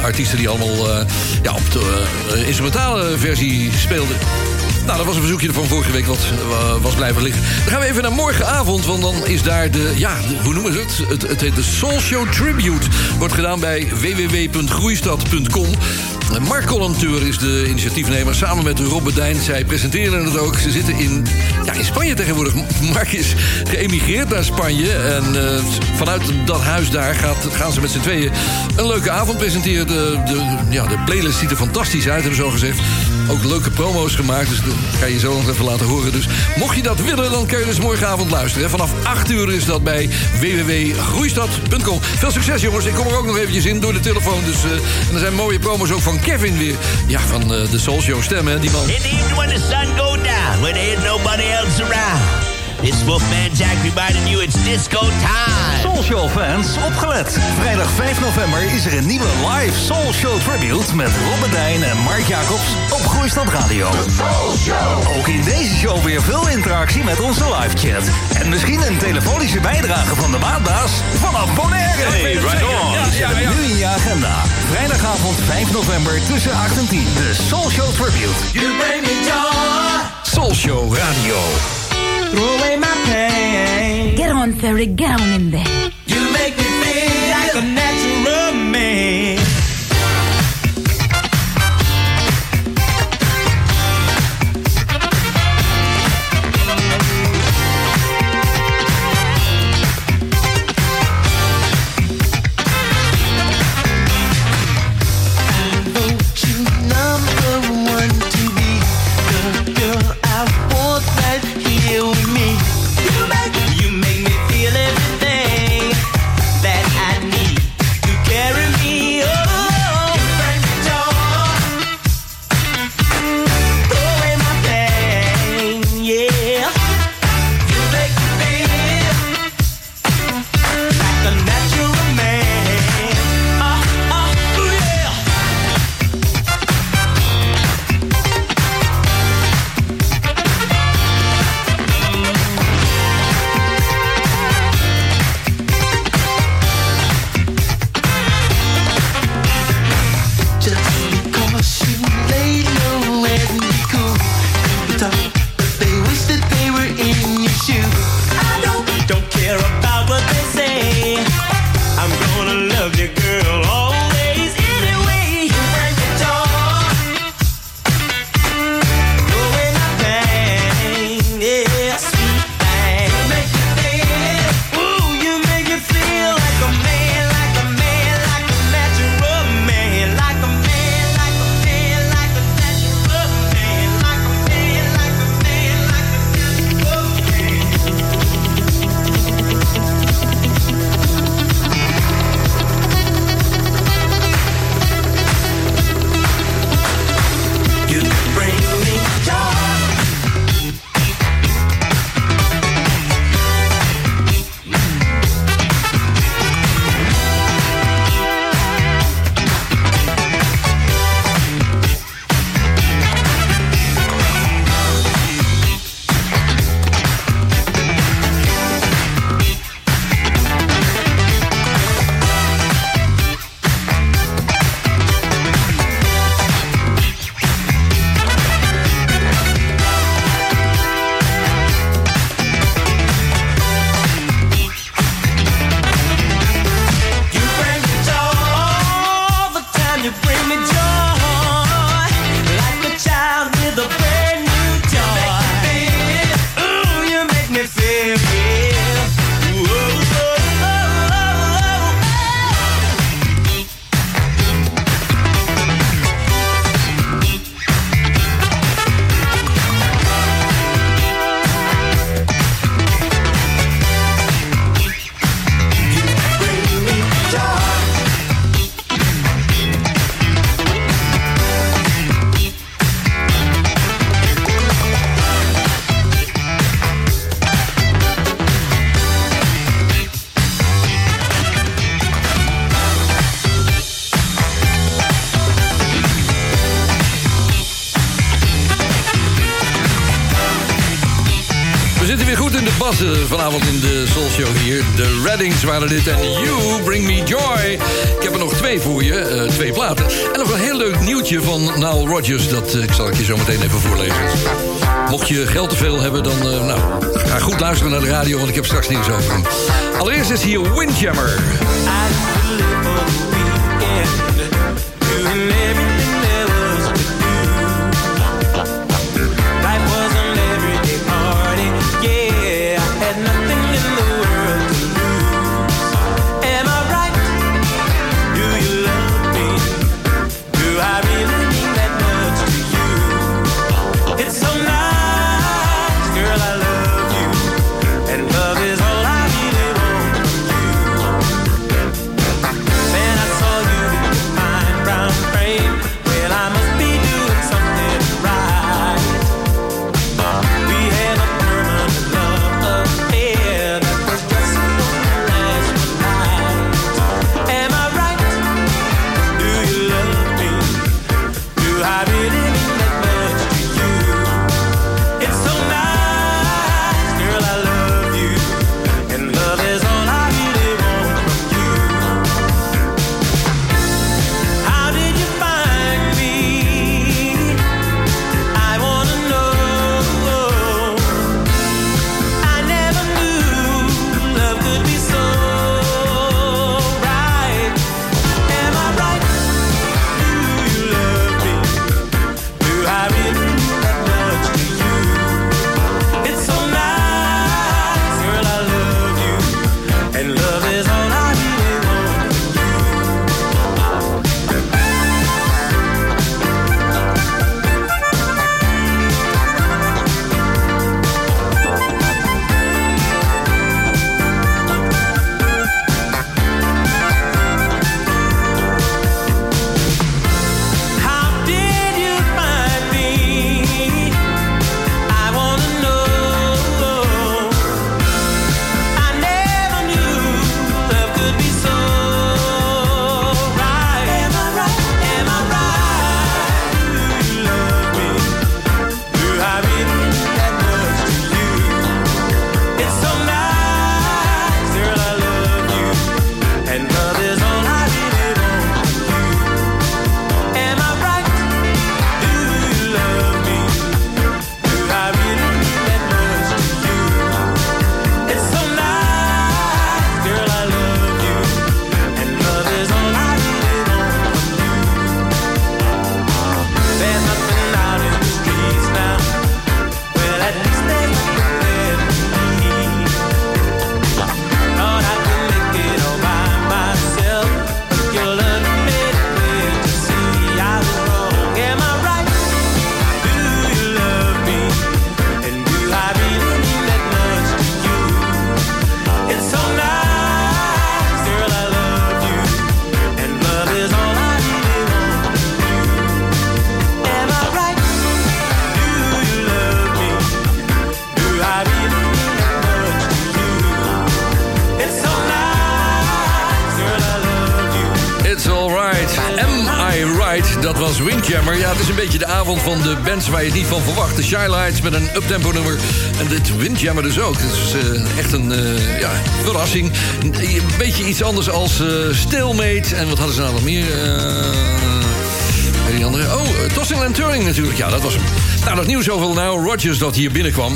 Artiesten die allemaal eh, ja, op de eh, instrumentale versie speelden. Nou, dat was een verzoekje van vorige week wat eh, was blijven liggen. Dan gaan we even naar morgenavond, want dan is daar de... Ja, hoe noemen ze het? Het, het heet de Soul Show Tribute. Wordt gedaan bij www.groeistad.com. Mark Collanteur is de initiatiefnemer samen met Rob Bedijn. Zij presenteren het ook. Ze zitten in, ja, in Spanje tegenwoordig. Mark is geëmigreerd naar Spanje. En eh, vanuit dat huis daar gaat, gaan ze met z'n tweeën een leuke avond presenteren. De, de, ja, de playlist ziet er fantastisch uit, hebben ze zo gezegd. Ook leuke promo's gemaakt, dus dat ga je zo nog even laten horen. Dus mocht je dat willen, dan kun je dus morgenavond luisteren. Vanaf 8 uur is dat bij www.groeistad.com. Veel succes jongens, ik kom er ook nog eventjes in door de telefoon. Dus, eh, en er zijn mooie promos ook van Kevin weer. Ja, van eh, de Soul Show stemmen, hè, die man. Evening when the sun go down, when there nobody else around. This Wolfman Jack reminding you it's disco time. Soul Show fans, opgelet. Vrijdag 5 november is er een nieuwe live Soul Show tribute met Rob Dijn en Mark Jacobs op Groeistad Radio. Ook in deze show weer veel interactie met onze live chat. En misschien een telefonische bijdrage van de maandbaas vanaf Bonaire. Hey, right on. Ja, ja, ja. Nu in je agenda. Vrijdagavond 5 november tussen 8 en 10. De Soul Show tribute. You bring me joy. Soul Show Radio. Throw away my pain. Get on, Ferry, get on in there. De Reddings waren dit en You Bring Me Joy. Ik heb er nog twee voor je, eh, twee platen. En nog een heel leuk nieuwtje van Nile Rodgers. Dat eh, zal ik je zo meteen even voorlezen. Mocht je geld te veel hebben, dan eh, nou, ga goed luisteren naar de radio... want ik heb straks nieuws over hem. Allereerst is hier Windjammer. Met een uptempo nummer. En dit Windjammer dus ook. Het is eh, echt een eh, ja, verrassing. Een, beetje iets anders als eh Stalemate. En wat hadden ze nou nog meer? Die andere. Oh, Tossing and Turning natuurlijk. Ja, dat was hem. Nou, dat nieuws over Nile Rodgers dat hier binnenkwam.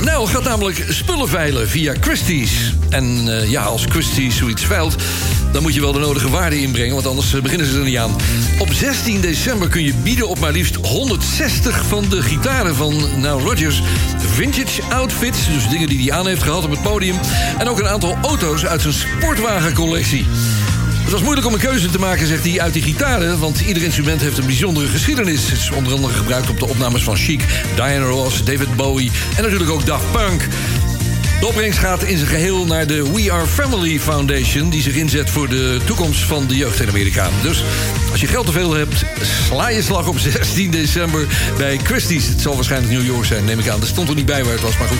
Nile gaat namelijk spullen veilen via Christie's. En ja, als Christie's zoiets veilt... dan moet je wel de nodige waarde inbrengen... want anders eh, beginnen ze er niet aan. Op 16 december kun je bieden op maar liefst 160 van de gitaren van Nile Rodgers. Vintage outfits, dus dingen die hij aan heeft gehad op het podium. En ook een aantal auto's uit zijn sportwagencollectie. Het was moeilijk om een keuze te maken, zegt hij, uit die gitaren... want ieder instrument heeft een bijzondere geschiedenis. Het is onder andere gebruikt op de opnames van Chic, Diana Ross, David Bowie... en natuurlijk ook Daft Punk. De opbrengst gaat in zijn geheel naar de We Are Family Foundation... die zich inzet voor de toekomst van de jeugd in Amerika. Dus als je geld te veel hebt, sla je slag op 16 december bij Christie's. Het zal waarschijnlijk New York zijn, neem ik aan. Er stond er niet bij waar het was, maar goed.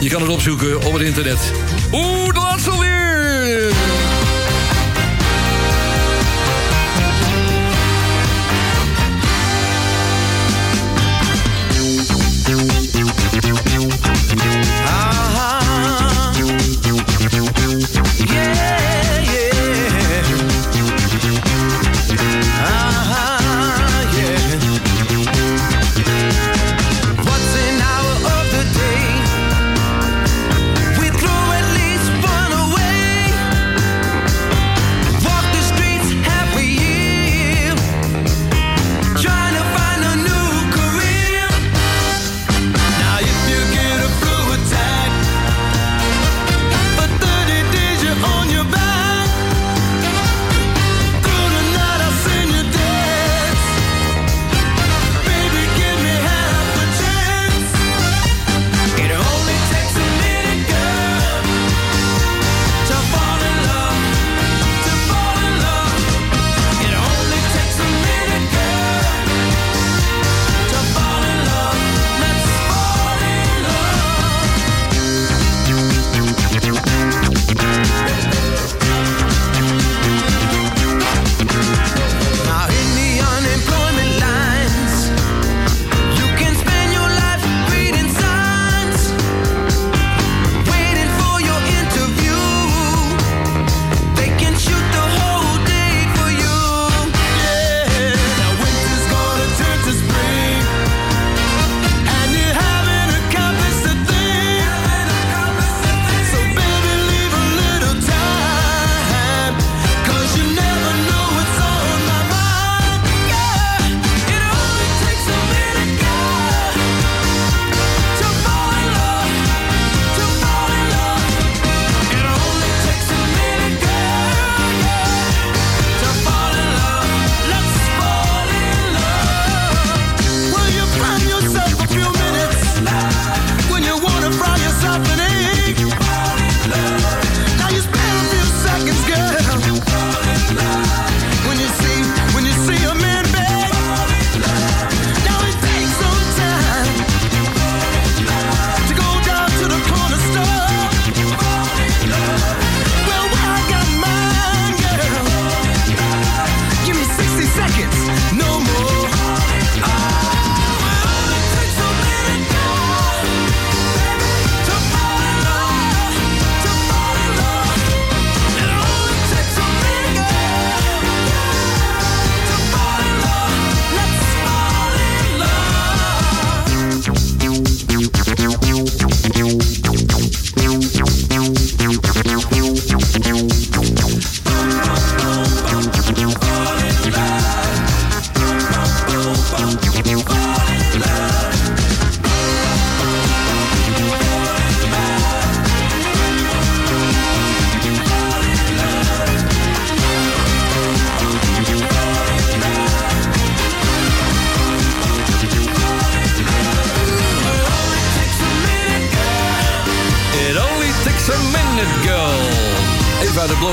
Je kan het opzoeken op het internet. Oeh, de laatste alweer!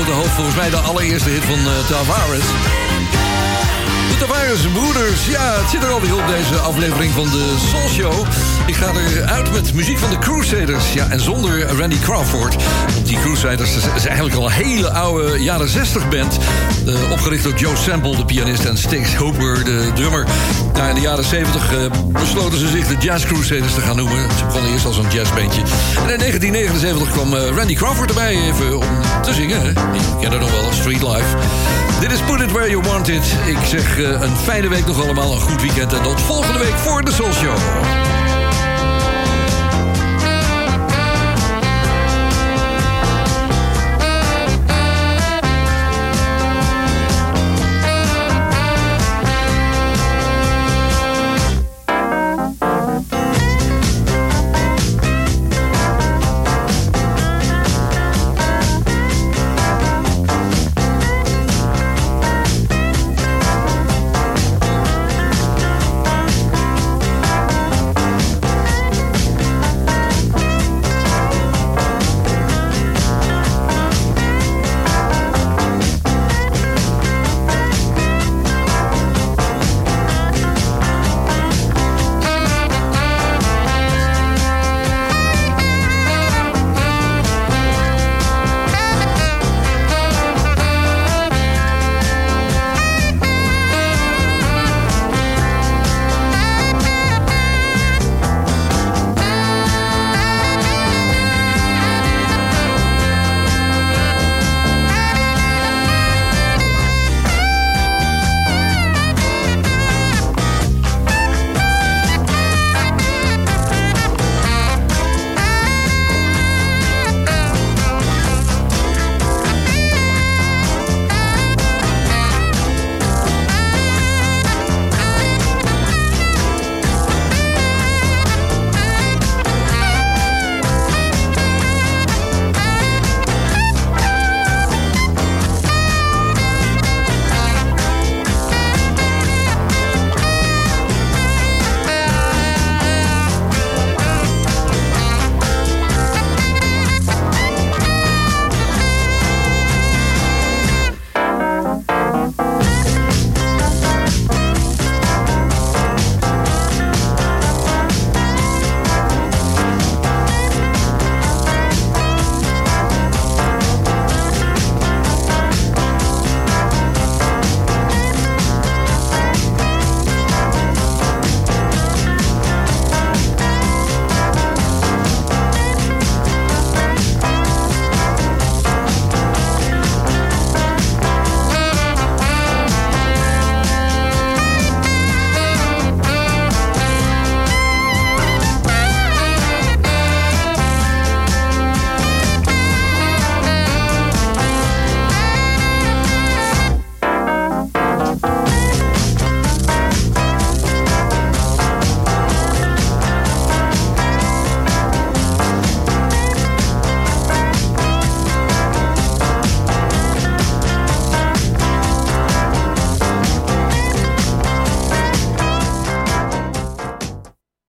Blote hoofd volgens mij de allereerste hit van eh, Tavares. De Tavares Broeders, ja, het zit er alweer op deze aflevering van de Soul Show. Ik ga eruit met muziek van de Crusaders. Ja, en zonder Randy Crawford. Want die Crusaders is eigenlijk al een hele oude jaren 60 band. Opgericht door Joe Sample, de pianist, en Sticks Hooper, de drummer. In de jaren 70 eh, besloten ze zich de Jazz Crusaders te gaan noemen. Ze begonnen eerst als een jazzbandje. En in 1979 kwam eh, Randy Crawford erbij even om te zingen. Je kent het nog wel, Street Life. Dit is Put It Where You Want It. Ik zeg een fijne week nog allemaal, een goed weekend... en tot volgende week voor de Soul Show.